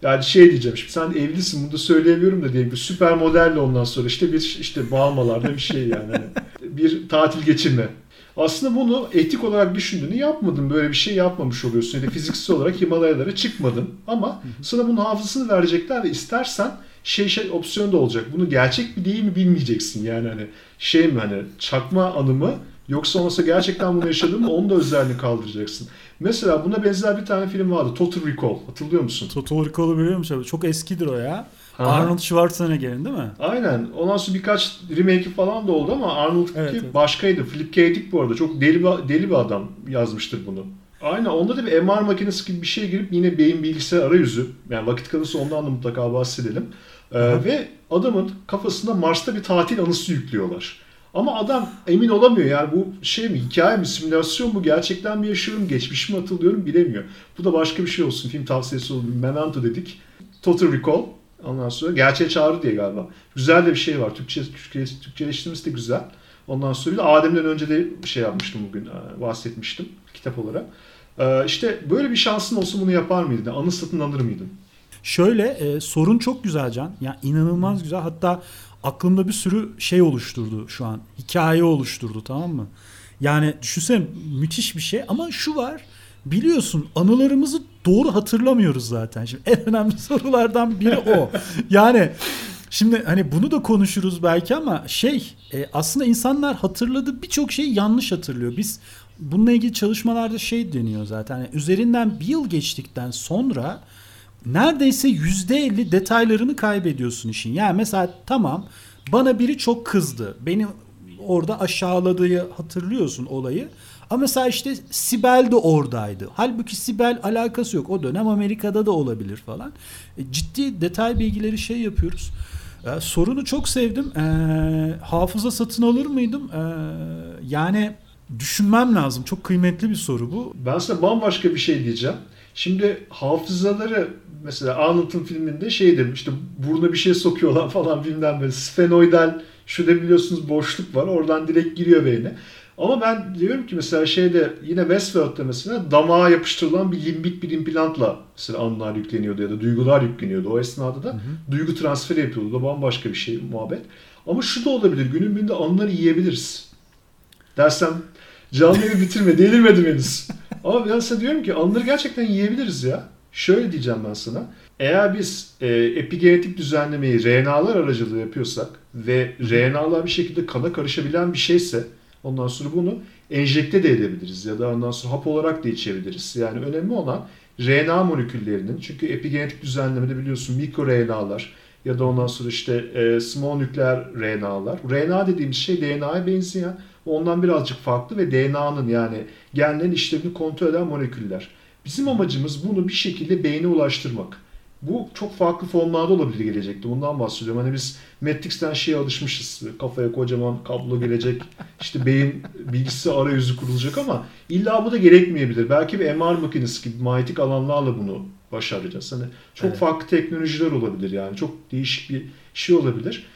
yani şey diyeceğim şimdi sen evlisin bunu da söyleyemiyorum da diyelim bir süper modelle ondan sonra işte bir işte bağlamalarda bir şey yani. Hani bir tatil geçirme aslında bunu etik olarak düşündüğünü yapmadın. Böyle bir şey yapmamış oluyorsun. Yani fiziksel olarak Himalayalara çıkmadın. Ama sana bunun hafızasını verecekler ve istersen şey şey opsiyon da olacak. Bunu gerçek mi değil mi bilmeyeceksin. Yani hani şey mi hani çakma anımı yoksa olmasa gerçekten bunu yaşadın mı onu da özelliğini kaldıracaksın. Mesela buna benzer bir tane film vardı. Total Recall. Hatırlıyor musun? Total Recall'u biliyor musun? Çok eskidir o ya. Aha. Arnold Schwarzenegger'in değil mi? Aynen. Ondan sonra birkaç remake falan da oldu ama Arnold evet, evet. başkaydı. Philip K. Dick bu arada. Çok deli bir, deli bir adam yazmıştır bunu. Aynen. Onda da bir MR makinesi gibi bir şey girip yine beyin bilgisayar arayüzü. Yani vakit kalırsa ondan da mutlaka bahsedelim. Ee, ve adamın kafasında Mars'ta bir tatil anısı yüklüyorlar. Ama adam emin olamıyor yani bu şey mi hikaye mi simülasyon mu gerçekten mi yaşıyorum geçmiş mi hatırlıyorum bilemiyor. Bu da başka bir şey olsun film tavsiyesi oldu. Memento dedik. Total Recall Ondan sonra gerçeğe çağrı diye galiba. Güzel de bir şey var. Türkçe, Türkçe Türkçeleştirmesi de güzel. Ondan sonra bir de Adem'den önce de bir şey yapmıştım bugün. E, bahsetmiştim kitap olarak. E, işte böyle bir şansın olsa bunu yapar mıydın? Anı satın alır mıydın? Şöyle e, sorun çok güzel Can. Yani inanılmaz güzel. Hatta aklımda bir sürü şey oluşturdu şu an. Hikaye oluşturdu tamam mı? Yani düşünsene müthiş bir şey ama şu var. Biliyorsun anılarımızı doğru hatırlamıyoruz zaten. Şimdi en önemli sorulardan biri o. Yani Şimdi hani bunu da konuşuruz belki ama şey e, aslında insanlar hatırladığı birçok şeyi yanlış hatırlıyor. Biz bununla ilgili çalışmalarda şey deniyor zaten. Yani üzerinden bir yıl geçtikten sonra neredeyse yüzde elli detaylarını kaybediyorsun işin. Yani mesela tamam bana biri çok kızdı. Beni orada aşağıladığı hatırlıyorsun olayı. Ama mesela işte Sibel de oradaydı. Halbuki Sibel alakası yok. O dönem Amerika'da da olabilir falan. E, ciddi detay bilgileri şey yapıyoruz. E, sorunu çok sevdim. E, hafıza satın alır mıydım? E, yani düşünmem lazım. Çok kıymetli bir soru bu. Ben size bambaşka bir şey diyeceğim. Şimdi hafızaları mesela Arnold'un filminde şey dedim işte buruna bir şey sokuyorlar falan bilmem böyle sfenoidal şurada biliyorsunuz boşluk var oradan direkt giriyor beyne. Ama ben diyorum ki mesela şeyde yine Westworld'da mesela damağa yapıştırılan bir limbik bir implantla mesela anılar yükleniyordu ya da duygular yükleniyordu. O esnada da hı hı. duygu transferi yapıyordu. da bambaşka bir şey muhabbet. Ama şu da olabilir. Günün birinde anıları yiyebiliriz. Dersem canlı bitirme. Delirmedim henüz. Ama ben size diyorum ki anıları gerçekten yiyebiliriz ya. Şöyle diyeceğim ben sana. Eğer biz e, epigenetik düzenlemeyi RNA'lar aracılığı yapıyorsak ve RNA'lar bir şekilde kana karışabilen bir şeyse ondan sonra bunu enjekte de edebiliriz ya da ondan sonra hap olarak da içebiliriz. Yani önemli olan RNA moleküllerinin çünkü epigenetik düzenlemede biliyorsun mikro RNA'lar ya da ondan sonra işte e, small nükleer RNA'lar. RNA dediğimiz şey DNA'ya benzeyen ondan birazcık farklı ve DNA'nın yani genlerin işlevini kontrol eden moleküller. Bizim amacımız bunu bir şekilde beyne ulaştırmak. Bu çok farklı formlarda olabilir gelecekte. Bundan bahsediyorum. Hani biz Matrix'ten şeye alışmışız. Kafaya kocaman kablo gelecek. işte beyin bilgisi arayüzü kurulacak ama illa bu da gerekmeyebilir. Belki bir MR makinesi gibi manyetik alanlarla bunu başaracağız. Hani çok evet. farklı teknolojiler olabilir yani. Çok değişik bir şey olabilir.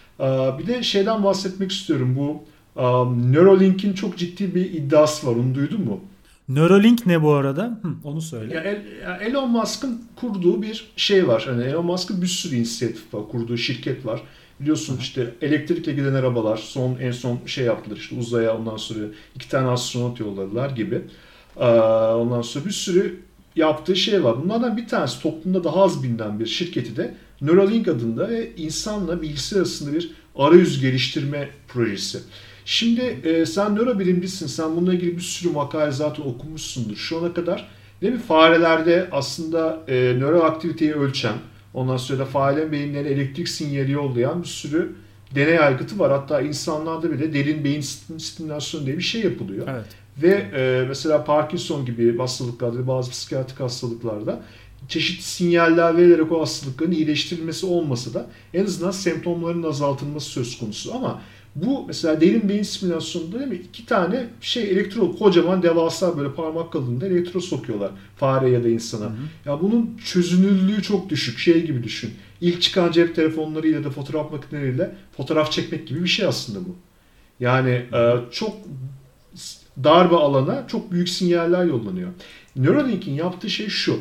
Bir de şeyden bahsetmek istiyorum. Bu Neuralink'in çok ciddi bir iddiası var. Onu duydun mu? Neuralink ne bu arada? Hı, onu söyle. Ya Elon Musk'ın kurduğu bir şey var. Hani Elon Musk'ın bir sürü inisiyatif var. Kurduğu şirket var. Biliyorsun işte elektrikle giden arabalar son en son şey yaptılar işte uzaya ondan sonra iki tane astronot yolladılar gibi. Ondan sonra bir sürü yaptığı şey var. Bunlardan bir tanesi toplumda daha az bilinen bir şirketi de Neuralink adında ve insanla bilgisayar arasında bir arayüz geliştirme projesi. Şimdi e, sen nörobilimcisin. Sen bununla ilgili bir sürü makale zaten okumuşsundur. Şu ana kadar değil mi? Farelerde aslında e, nöro aktiviteyi ölçen, ondan sonra da farelerin beyinlerine elektrik sinyali yollayan bir sürü deney aygıtı var. Hatta insanlarda bile derin beyin stimülasyonu diye bir şey yapılıyor. Evet. Ve e, mesela Parkinson gibi hastalıklarda, bazı psikiyatrik hastalıklarda çeşitli sinyaller vererek o hastalıkların iyileştirilmesi olmasa da en azından semptomların azaltılması söz konusu. Ama bu mesela derin beyin simülasyonunda değil mi? İki tane şey elektrot kocaman devasa böyle parmak kalınlığında elektrot sokuyorlar fare ya da insana. Hı hı. Ya bunun çözünürlüğü çok düşük. Şey gibi düşün. İlk çıkan cep telefonlarıyla da fotoğraf makineleriyle fotoğraf çekmek gibi bir şey aslında bu. Yani e, çok dar bir alana çok büyük sinyaller yollanıyor. Neuralink'in yaptığı şey şu.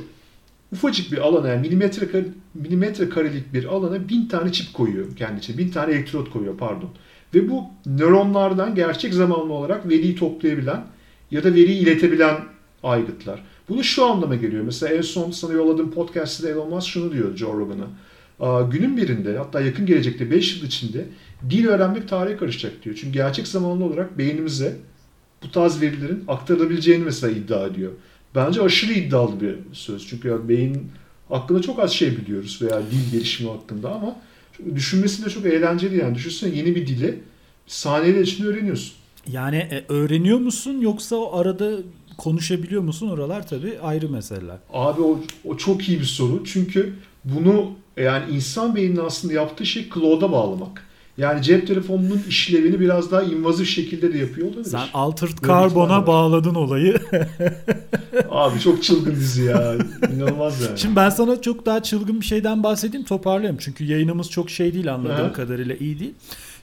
Ufacık bir alana yani milimetre, milimetre karelik bir alana bin tane çip koyuyor kendi için. Bin tane elektrot koyuyor pardon. Ve bu nöronlardan gerçek zamanlı olarak veriyi toplayabilen ya da veriyi iletebilen aygıtlar. Bunu şu anlama geliyor. Mesela en son sana yolladığım podcast'te Elon Musk şunu diyor Joe Rogan'a. Günün birinde hatta yakın gelecekte 5 yıl içinde dil öğrenmek tarihe karışacak diyor. Çünkü gerçek zamanlı olarak beynimize bu tarz verilerin aktarılabileceğini mesela iddia ediyor. Bence aşırı iddialı bir söz. Çünkü yani beyin hakkında çok az şey biliyoruz veya dil gelişimi hakkında ama düşünmesi de çok eğlenceli yani. Düşünsene yeni bir dili saniyeler içinde öğreniyorsun. Yani e, öğreniyor musun yoksa o arada konuşabiliyor musun? Oralar tabii ayrı meseleler. Abi o, o çok iyi bir soru. Çünkü bunu yani insan beyninin aslında yaptığı şey cloud'a bağlamak. Yani cep telefonunun işlevini biraz daha invazif şekilde de yapıyor olabilir. Sen Altered Carbon'a bağladın olayı. Abi çok çılgın dizi ya. İnanılmaz yani. Şimdi ben sana çok daha çılgın bir şeyden bahsedeyim toparlayayım. Çünkü yayınımız çok şey değil anladığım Aha. kadarıyla iyi değil.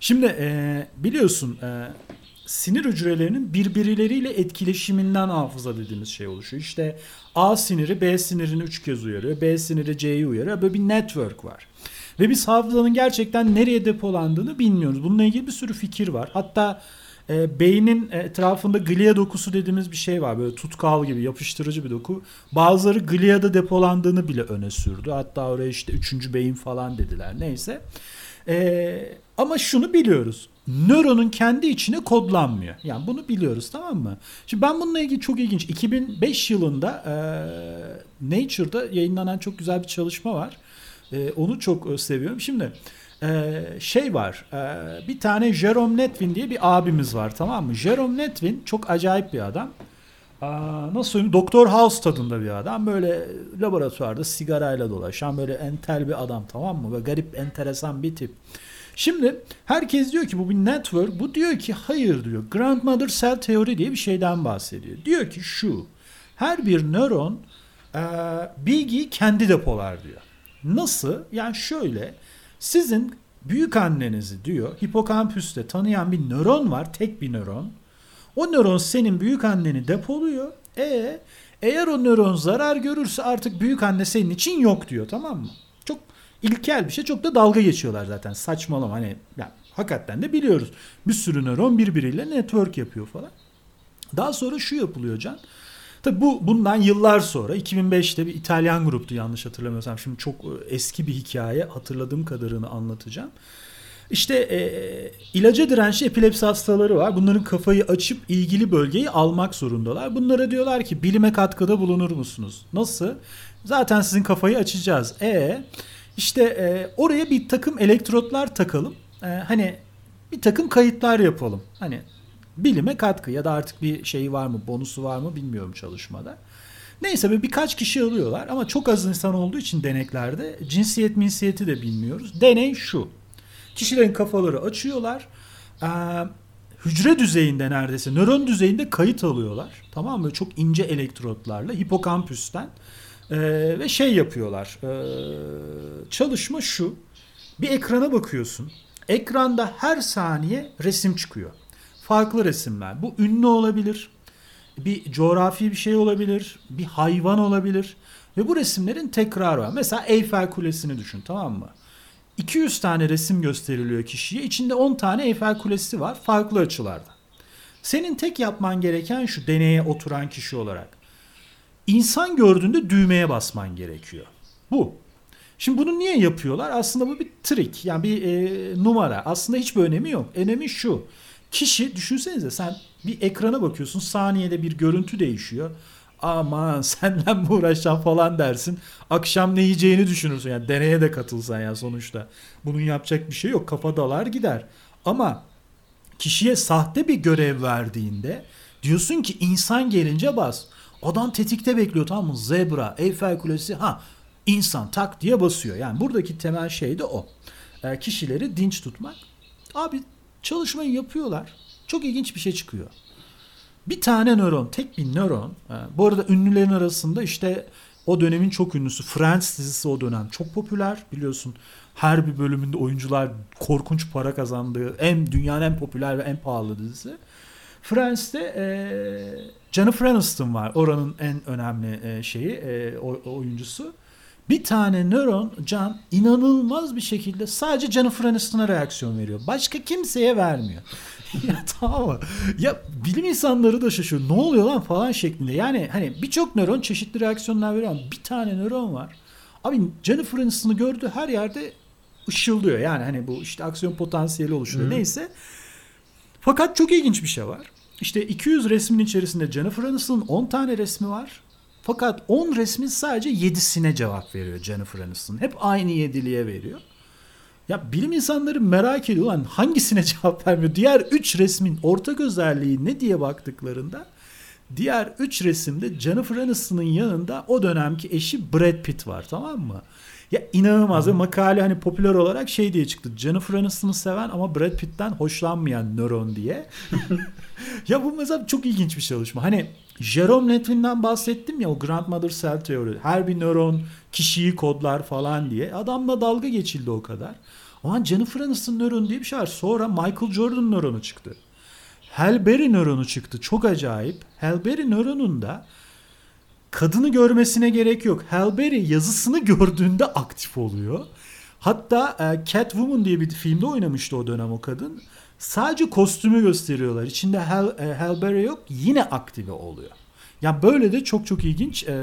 Şimdi e, biliyorsun e, sinir hücrelerinin birbirleriyle etkileşiminden hafıza dediğimiz şey oluşuyor. İşte A siniri B sinirini üç kez uyarıyor. B siniri C'yi uyarıyor. Böyle bir network var. Ve biz hafızanın gerçekten nereye depolandığını bilmiyoruz. Bununla ilgili bir sürü fikir var. Hatta e, beynin etrafında glia dokusu dediğimiz bir şey var. Böyle tutkal gibi yapıştırıcı bir doku. Bazıları gliada depolandığını bile öne sürdü. Hatta oraya işte üçüncü beyin falan dediler. Neyse. E, ama şunu biliyoruz. Nöronun kendi içine kodlanmıyor. Yani bunu biliyoruz tamam mı? Şimdi ben bununla ilgili çok ilginç. 2005 yılında e, Nature'da yayınlanan çok güzel bir çalışma var. E, onu çok e, seviyorum. Şimdi e, şey var. E, bir tane Jerome Netvin diye bir abimiz var tamam mı? Jerome Netvin çok acayip bir adam. Aa, nasıl söyleyeyim? Doktor House tadında bir adam. Böyle laboratuvarda sigarayla dolaşan böyle entel bir adam tamam mı? Böyle garip enteresan bir tip. Şimdi herkes diyor ki bu bir network. Bu diyor ki hayır diyor. Grandmother cell teori diye bir şeyden bahsediyor. Diyor ki şu. Her bir nöron e, bilgiyi kendi depolar diyor. Nasıl? Yani şöyle. Sizin büyük annenizi diyor hipokampüste tanıyan bir nöron var. Tek bir nöron. O nöron senin büyük anneni depoluyor. E eğer o nöron zarar görürse artık büyük anne senin için yok diyor tamam mı? Çok ilkel bir şey. Çok da dalga geçiyorlar zaten. Saçmalama hani ya, hakikaten de biliyoruz. Bir sürü nöron birbiriyle network yapıyor falan. Daha sonra şu yapılıyor Can. Tabi bu bundan yıllar sonra 2005'te bir İtalyan gruptu yanlış hatırlamıyorsam. Şimdi çok e, eski bir hikaye hatırladığım kadarını anlatacağım. İşte e, ilaca dirençli epilepsi hastaları var. Bunların kafayı açıp ilgili bölgeyi almak zorundalar. Bunlara diyorlar ki bilime katkıda bulunur musunuz? Nasıl? Zaten sizin kafayı açacağız. E işte e, oraya bir takım elektrotlar takalım. E, hani bir takım kayıtlar yapalım. Hani bilime katkı ya da artık bir şeyi var mı, bonusu var mı bilmiyorum çalışmada. Neyse bir birkaç kişi alıyorlar ama çok az insan olduğu için deneklerde cinsiyet minsiyeti de bilmiyoruz. Deney şu. Kişilerin kafaları açıyorlar. Ee, hücre düzeyinde neredeyse nöron düzeyinde kayıt alıyorlar. Tamam mı? Çok ince elektrotlarla hipokampüsten ee, ve şey yapıyorlar. Ee, çalışma şu. Bir ekrana bakıyorsun. Ekranda her saniye resim çıkıyor. Farklı resimler. Bu ünlü olabilir. Bir coğrafi bir şey olabilir. Bir hayvan olabilir. Ve bu resimlerin tekrarı var. Mesela Eyfel Kulesi'ni düşün tamam mı? 200 tane resim gösteriliyor kişiye. İçinde 10 tane Eyfel Kulesi var farklı açılarda. Senin tek yapman gereken şu deneye oturan kişi olarak. İnsan gördüğünde düğmeye basman gerekiyor. Bu. Şimdi bunu niye yapıyorlar? Aslında bu bir trik. Yani bir e, numara. Aslında hiçbir önemi yok. Önemi şu. Kişi düşünsenize sen bir ekrana bakıyorsun saniyede bir görüntü değişiyor. Aman senle mi uğraşacağım falan dersin. Akşam ne yiyeceğini düşünürsün. Yani deneye de katılsan ya sonuçta. Bunun yapacak bir şey yok. Kafa dalar gider. Ama kişiye sahte bir görev verdiğinde diyorsun ki insan gelince bas. Adam tetikte bekliyor tamam mı? Zebra, Eyfel Kulesi ha insan tak diye basıyor. Yani buradaki temel şey de o. E, kişileri dinç tutmak. Abi çalışmayı yapıyorlar. Çok ilginç bir şey çıkıyor. Bir tane nöron, tek bir nöron. E, bu arada ünlülerin arasında işte o dönemin çok ünlüsü Friends dizisi o dönem çok popüler biliyorsun. Her bir bölümünde oyuncular korkunç para kazandığı en dünyanın en popüler ve en pahalı dizisi. Friends'te e, Jennifer Aniston var. Oranın en önemli e, şeyi, e, oyuncusu. Bir tane nöron can inanılmaz bir şekilde sadece Jennifer Aniston'a reaksiyon veriyor. Başka kimseye vermiyor. ya tamam mı? Ya bilim insanları da şaşırıyor. Ne oluyor lan falan şeklinde. Yani hani birçok nöron çeşitli reaksiyonlar veriyor ama bir tane nöron var. Abi Jennifer Aniston'u gördüğü her yerde ışıldıyor. Yani hani bu işte aksiyon potansiyeli oluşuyor. Hı. Neyse. Fakat çok ilginç bir şey var. İşte 200 resmin içerisinde Jennifer Aniston'un 10 tane resmi var. Fakat 10 resmin sadece 7'sine cevap veriyor Jennifer Aniston. Hep aynı yediliğe veriyor. Ya bilim insanları merak ediyor lan hangisine cevap vermiyor? Diğer 3 resmin ortak özelliği ne diye baktıklarında diğer 3 resimde Jennifer Aniston'un yanında o dönemki eşi Brad Pitt var tamam mı? Ya inanılmaz ve makale hani popüler olarak şey diye çıktı. Jennifer Aniston'u seven ama Brad Pitt'ten hoşlanmayan nöron diye. ya bu mesela çok ilginç bir çalışma. Hani Jerome Netvin'den bahsettim ya o Grandmother Cell teori. Her bir nöron kişiyi kodlar falan diye. Adamla dalga geçildi o kadar. Ama Jennifer Aniston nöronu diye bir şey var. Sonra Michael Jordan nöronu çıktı. Halle Berry nöronu çıktı. Çok acayip. Halle Berry nöronunda kadını görmesine gerek yok. Halle Berry yazısını gördüğünde aktif oluyor. Hatta e, Catwoman diye bir filmde oynamıştı o dönem o kadın. Sadece kostümü gösteriyorlar. İçinde Hal, e, Halberry yok yine aktive oluyor. Ya böyle de çok çok ilginç e,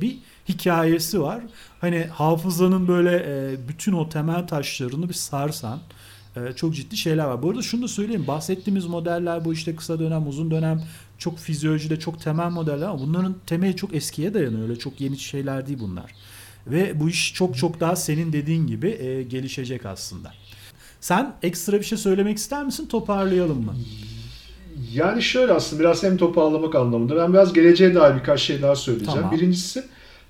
bir hikayesi var. Hani hafızanın böyle e, bütün o temel taşlarını bir sarsan e, çok ciddi şeyler var. Bu arada şunu da söyleyeyim. Bahsettiğimiz modeller bu işte kısa dönem, uzun dönem çok fizyolojide çok temel modeller ama bunların temeli çok eskiye dayanıyor. Öyle çok yeni şeyler değil bunlar. Ve bu iş çok çok daha senin dediğin gibi e, gelişecek aslında. Sen ekstra bir şey söylemek ister misin? Toparlayalım mı? Yani şöyle aslında biraz hem toparlamak anlamında. Ben biraz geleceğe dair birkaç şey daha söyleyeceğim. Tamam. Birincisi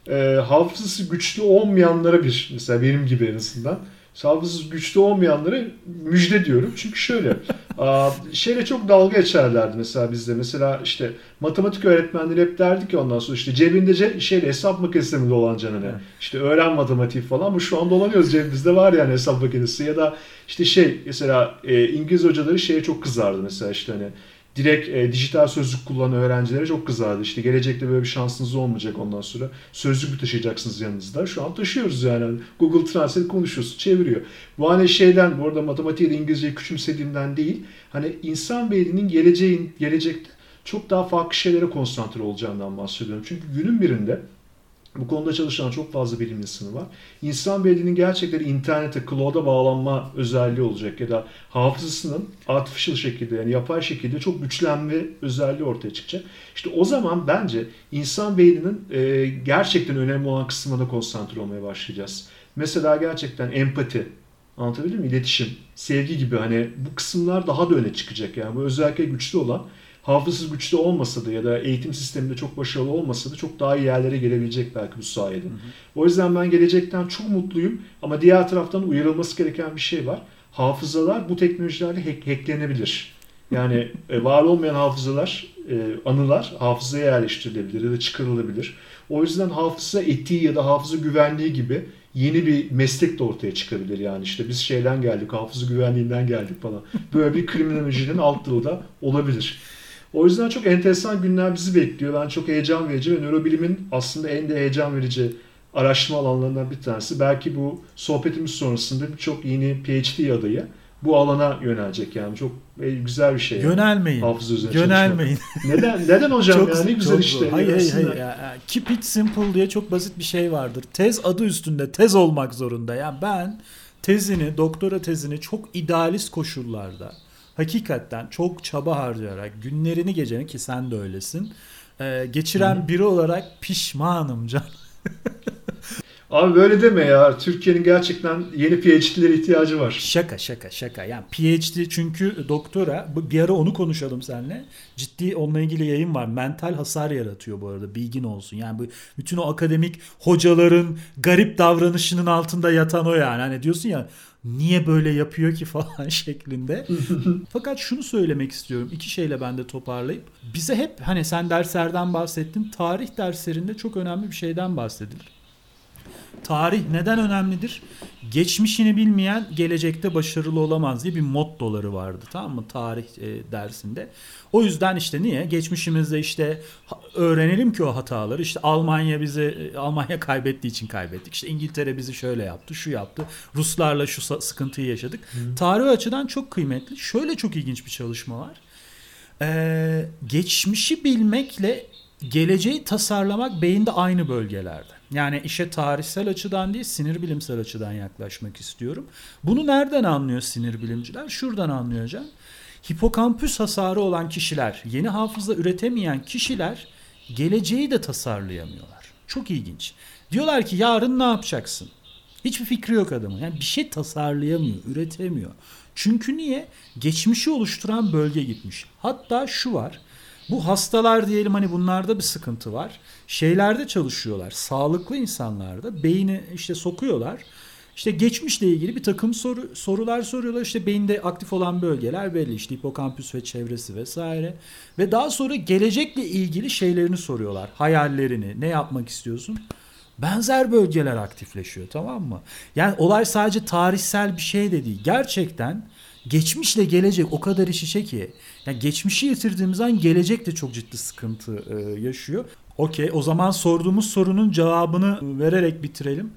e, hafızası güçlü olmayanlara bir mesela benim gibi en azından hafızası güçlü olmayanlara müjde diyorum. Çünkü şöyle şeyle çok dalga geçerlerdi mesela bizde. Mesela işte matematik öğretmenleri hep derdi ki ondan sonra işte cebinde ce şeyle hesap makinesi mi dolanacaksın hani. İşte öğren matematik falan ama şu an dolanıyoruz cebimizde var yani hesap makinesi ya da işte şey mesela e, İngiliz hocaları şeye çok kızardı mesela işte hani direkt e, dijital sözlük kullanan öğrencilere çok kızardı. İşte gelecekte böyle bir şansınız olmayacak ondan sonra. Sözlük mü taşıyacaksınız yanınızda? Şu an taşıyoruz yani. Google Translate konuşuyorsun, çeviriyor. Bu hani şeyden, bu arada matematiği de İngilizceyi küçümsediğimden değil. Hani insan beyninin geleceğin, gelecekte çok daha farklı şeylere konsantre olacağından bahsediyorum. Çünkü günün birinde bu konuda çalışan çok fazla bilim insanı var. İnsan beyninin gerçekten internete, cloud'a bağlanma özelliği olacak ya da hafızasının artificial şekilde yani yapay şekilde çok güçlenme özelliği ortaya çıkacak. İşte o zaman bence insan beyninin e, gerçekten önemli olan kısmına konsantre olmaya başlayacağız. Mesela gerçekten empati, anlatabildim mi? İletişim, sevgi gibi hani bu kısımlar daha da öne çıkacak. Yani bu özellikle güçlü olan hafızası güçlü olmasa da ya da eğitim sisteminde çok başarılı olmasa da çok daha iyi yerlere gelebilecek belki bu sayede. Hı hı. O yüzden ben gelecekten çok mutluyum ama diğer taraftan uyarılması gereken bir şey var. Hafızalar bu teknolojilerle hack, hacklenebilir. Yani e, var olmayan hafızalar, e, anılar hafızaya yerleştirilebilir ya da çıkarılabilir. O yüzden hafıza etiği ya da hafıza güvenliği gibi yeni bir meslek de ortaya çıkabilir yani işte biz şeyden geldik hafıza güvenliğinden geldik falan. Böyle bir kriminolojinin alt dalı da olabilir. O yüzden çok enteresan günler bizi bekliyor. Ben çok heyecan verici ve nörobilimin aslında en de heyecan verici araştırma alanlarından bir tanesi. Belki bu sohbetimiz sonrasında birçok yeni PhD adayı bu alana yönelecek yani çok güzel bir şey. Yönelmeyin. Hafıza üzerine Yönelmeyin. neden neden hocam çok, yani güzel çok işte. Hayır hayır hayır. Ya, keep it simple diye çok basit bir şey vardır. Tez adı üstünde tez olmak zorunda. Yani ben tezini, doktora tezini çok idealist koşullarda hakikaten çok çaba harcayarak günlerini geceni ki sen de öylesin e, geçiren Hı. biri olarak pişmanım can. Abi böyle deme ya. Türkiye'nin gerçekten yeni PhD'lere ihtiyacı var. Şaka şaka şaka. Yani PhD çünkü doktora bir ara onu konuşalım seninle. Ciddi onunla ilgili yayın var. Mental hasar yaratıyor bu arada. Bilgin olsun. Yani bu bütün o akademik hocaların garip davranışının altında yatan o yani. Hani diyorsun ya niye böyle yapıyor ki falan şeklinde. Fakat şunu söylemek istiyorum. İki şeyle ben de toparlayıp. Bize hep hani sen derslerden bahsettin. Tarih derslerinde çok önemli bir şeyden bahsedilir. Tarih neden önemlidir? Geçmişini bilmeyen gelecekte başarılı olamaz diye bir mottoları vardı tamam mı tarih e, dersinde. O yüzden işte niye? Geçmişimizde işte öğrenelim ki o hataları. İşte Almanya bizi e, Almanya kaybettiği için kaybettik. İşte İngiltere bizi şöyle yaptı, şu yaptı. Ruslarla şu sıkıntıyı yaşadık. Hı. Tarih açıdan çok kıymetli. Şöyle çok ilginç bir çalışma var. Ee, geçmişi bilmekle geleceği tasarlamak beyinde aynı bölgelerde. Yani işe tarihsel açıdan değil sinir bilimsel açıdan yaklaşmak istiyorum. Bunu nereden anlıyor sinir bilimciler? Şuradan anlayacağım. Hipokampüs hasarı olan kişiler, yeni hafıza üretemeyen kişiler geleceği de tasarlayamıyorlar. Çok ilginç. Diyorlar ki yarın ne yapacaksın? Hiçbir fikri yok adamın. Yani bir şey tasarlayamıyor, üretemiyor. Çünkü niye? Geçmişi oluşturan bölge gitmiş. Hatta şu var. Bu hastalar diyelim hani bunlarda bir sıkıntı var. Şeylerde çalışıyorlar. Sağlıklı insanlarda beyni işte sokuyorlar. İşte geçmişle ilgili bir takım soru, sorular soruyorlar. İşte beyinde aktif olan bölgeler belli. İşte hipokampüs ve çevresi vesaire. Ve daha sonra gelecekle ilgili şeylerini soruyorlar. Hayallerini, ne yapmak istiyorsun? Benzer bölgeler aktifleşiyor tamam mı? Yani olay sadece tarihsel bir şey de değil. Gerçekten geçmişle gelecek o kadar iç içe ki. Yani geçmişi yitirdiğimiz an gelecek de çok ciddi sıkıntı e, yaşıyor. Okey o zaman sorduğumuz sorunun cevabını vererek bitirelim.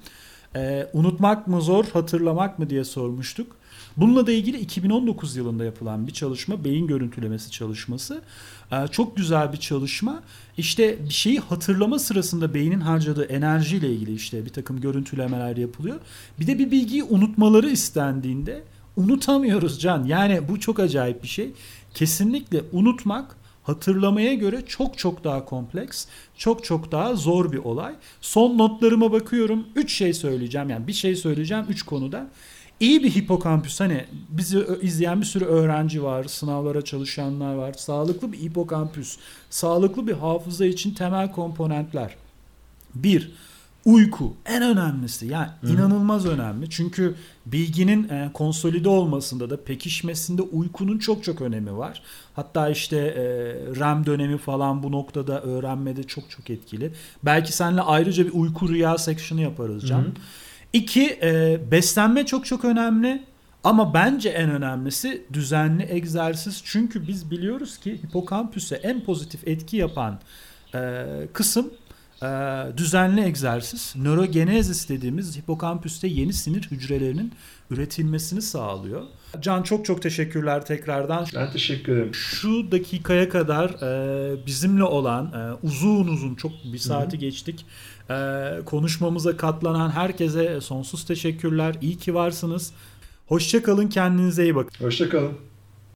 Ee, unutmak mı zor, hatırlamak mı diye sormuştuk. Bununla da ilgili 2019 yılında yapılan bir çalışma, beyin görüntülemesi çalışması. Ee, çok güzel bir çalışma. İşte bir şeyi hatırlama sırasında beynin harcadığı enerjiyle ilgili işte bir takım görüntülemeler yapılıyor. Bir de bir bilgiyi unutmaları istendiğinde unutamıyoruz Can. Yani bu çok acayip bir şey. Kesinlikle unutmak hatırlamaya göre çok çok daha kompleks, çok çok daha zor bir olay. Son notlarıma bakıyorum. Üç şey söyleyeceğim. Yani bir şey söyleyeceğim üç konuda. İyi bir hipokampüs hani bizi izleyen bir sürü öğrenci var, sınavlara çalışanlar var. Sağlıklı bir hipokampüs, sağlıklı bir hafıza için temel komponentler. Bir, uyku en önemlisi yani Hı-hı. inanılmaz önemli çünkü bilginin e, konsolide olmasında da pekişmesinde uykunun çok çok önemi var. Hatta işte e, REM dönemi falan bu noktada öğrenmede çok çok etkili. Belki seninle ayrıca bir uyku rüya section'ı yaparız Can. Hı-hı. İki, e, beslenme çok çok önemli. Ama bence en önemlisi düzenli egzersiz. Çünkü biz biliyoruz ki hipokampüse en pozitif etki yapan e, kısım e, düzenli egzersiz. Nörogenezis dediğimiz hipokampüste yeni sinir hücrelerinin üretilmesini sağlıyor. Can çok çok teşekkürler tekrardan. Ben teşekkür ederim. Şu dakikaya kadar e, bizimle olan e, uzun uzun çok bir saati Hı-hı. geçtik. E, konuşmamıza katlanan herkese sonsuz teşekkürler. İyi ki varsınız. Hoşçakalın kendinize iyi bakın. Hoşçakalın.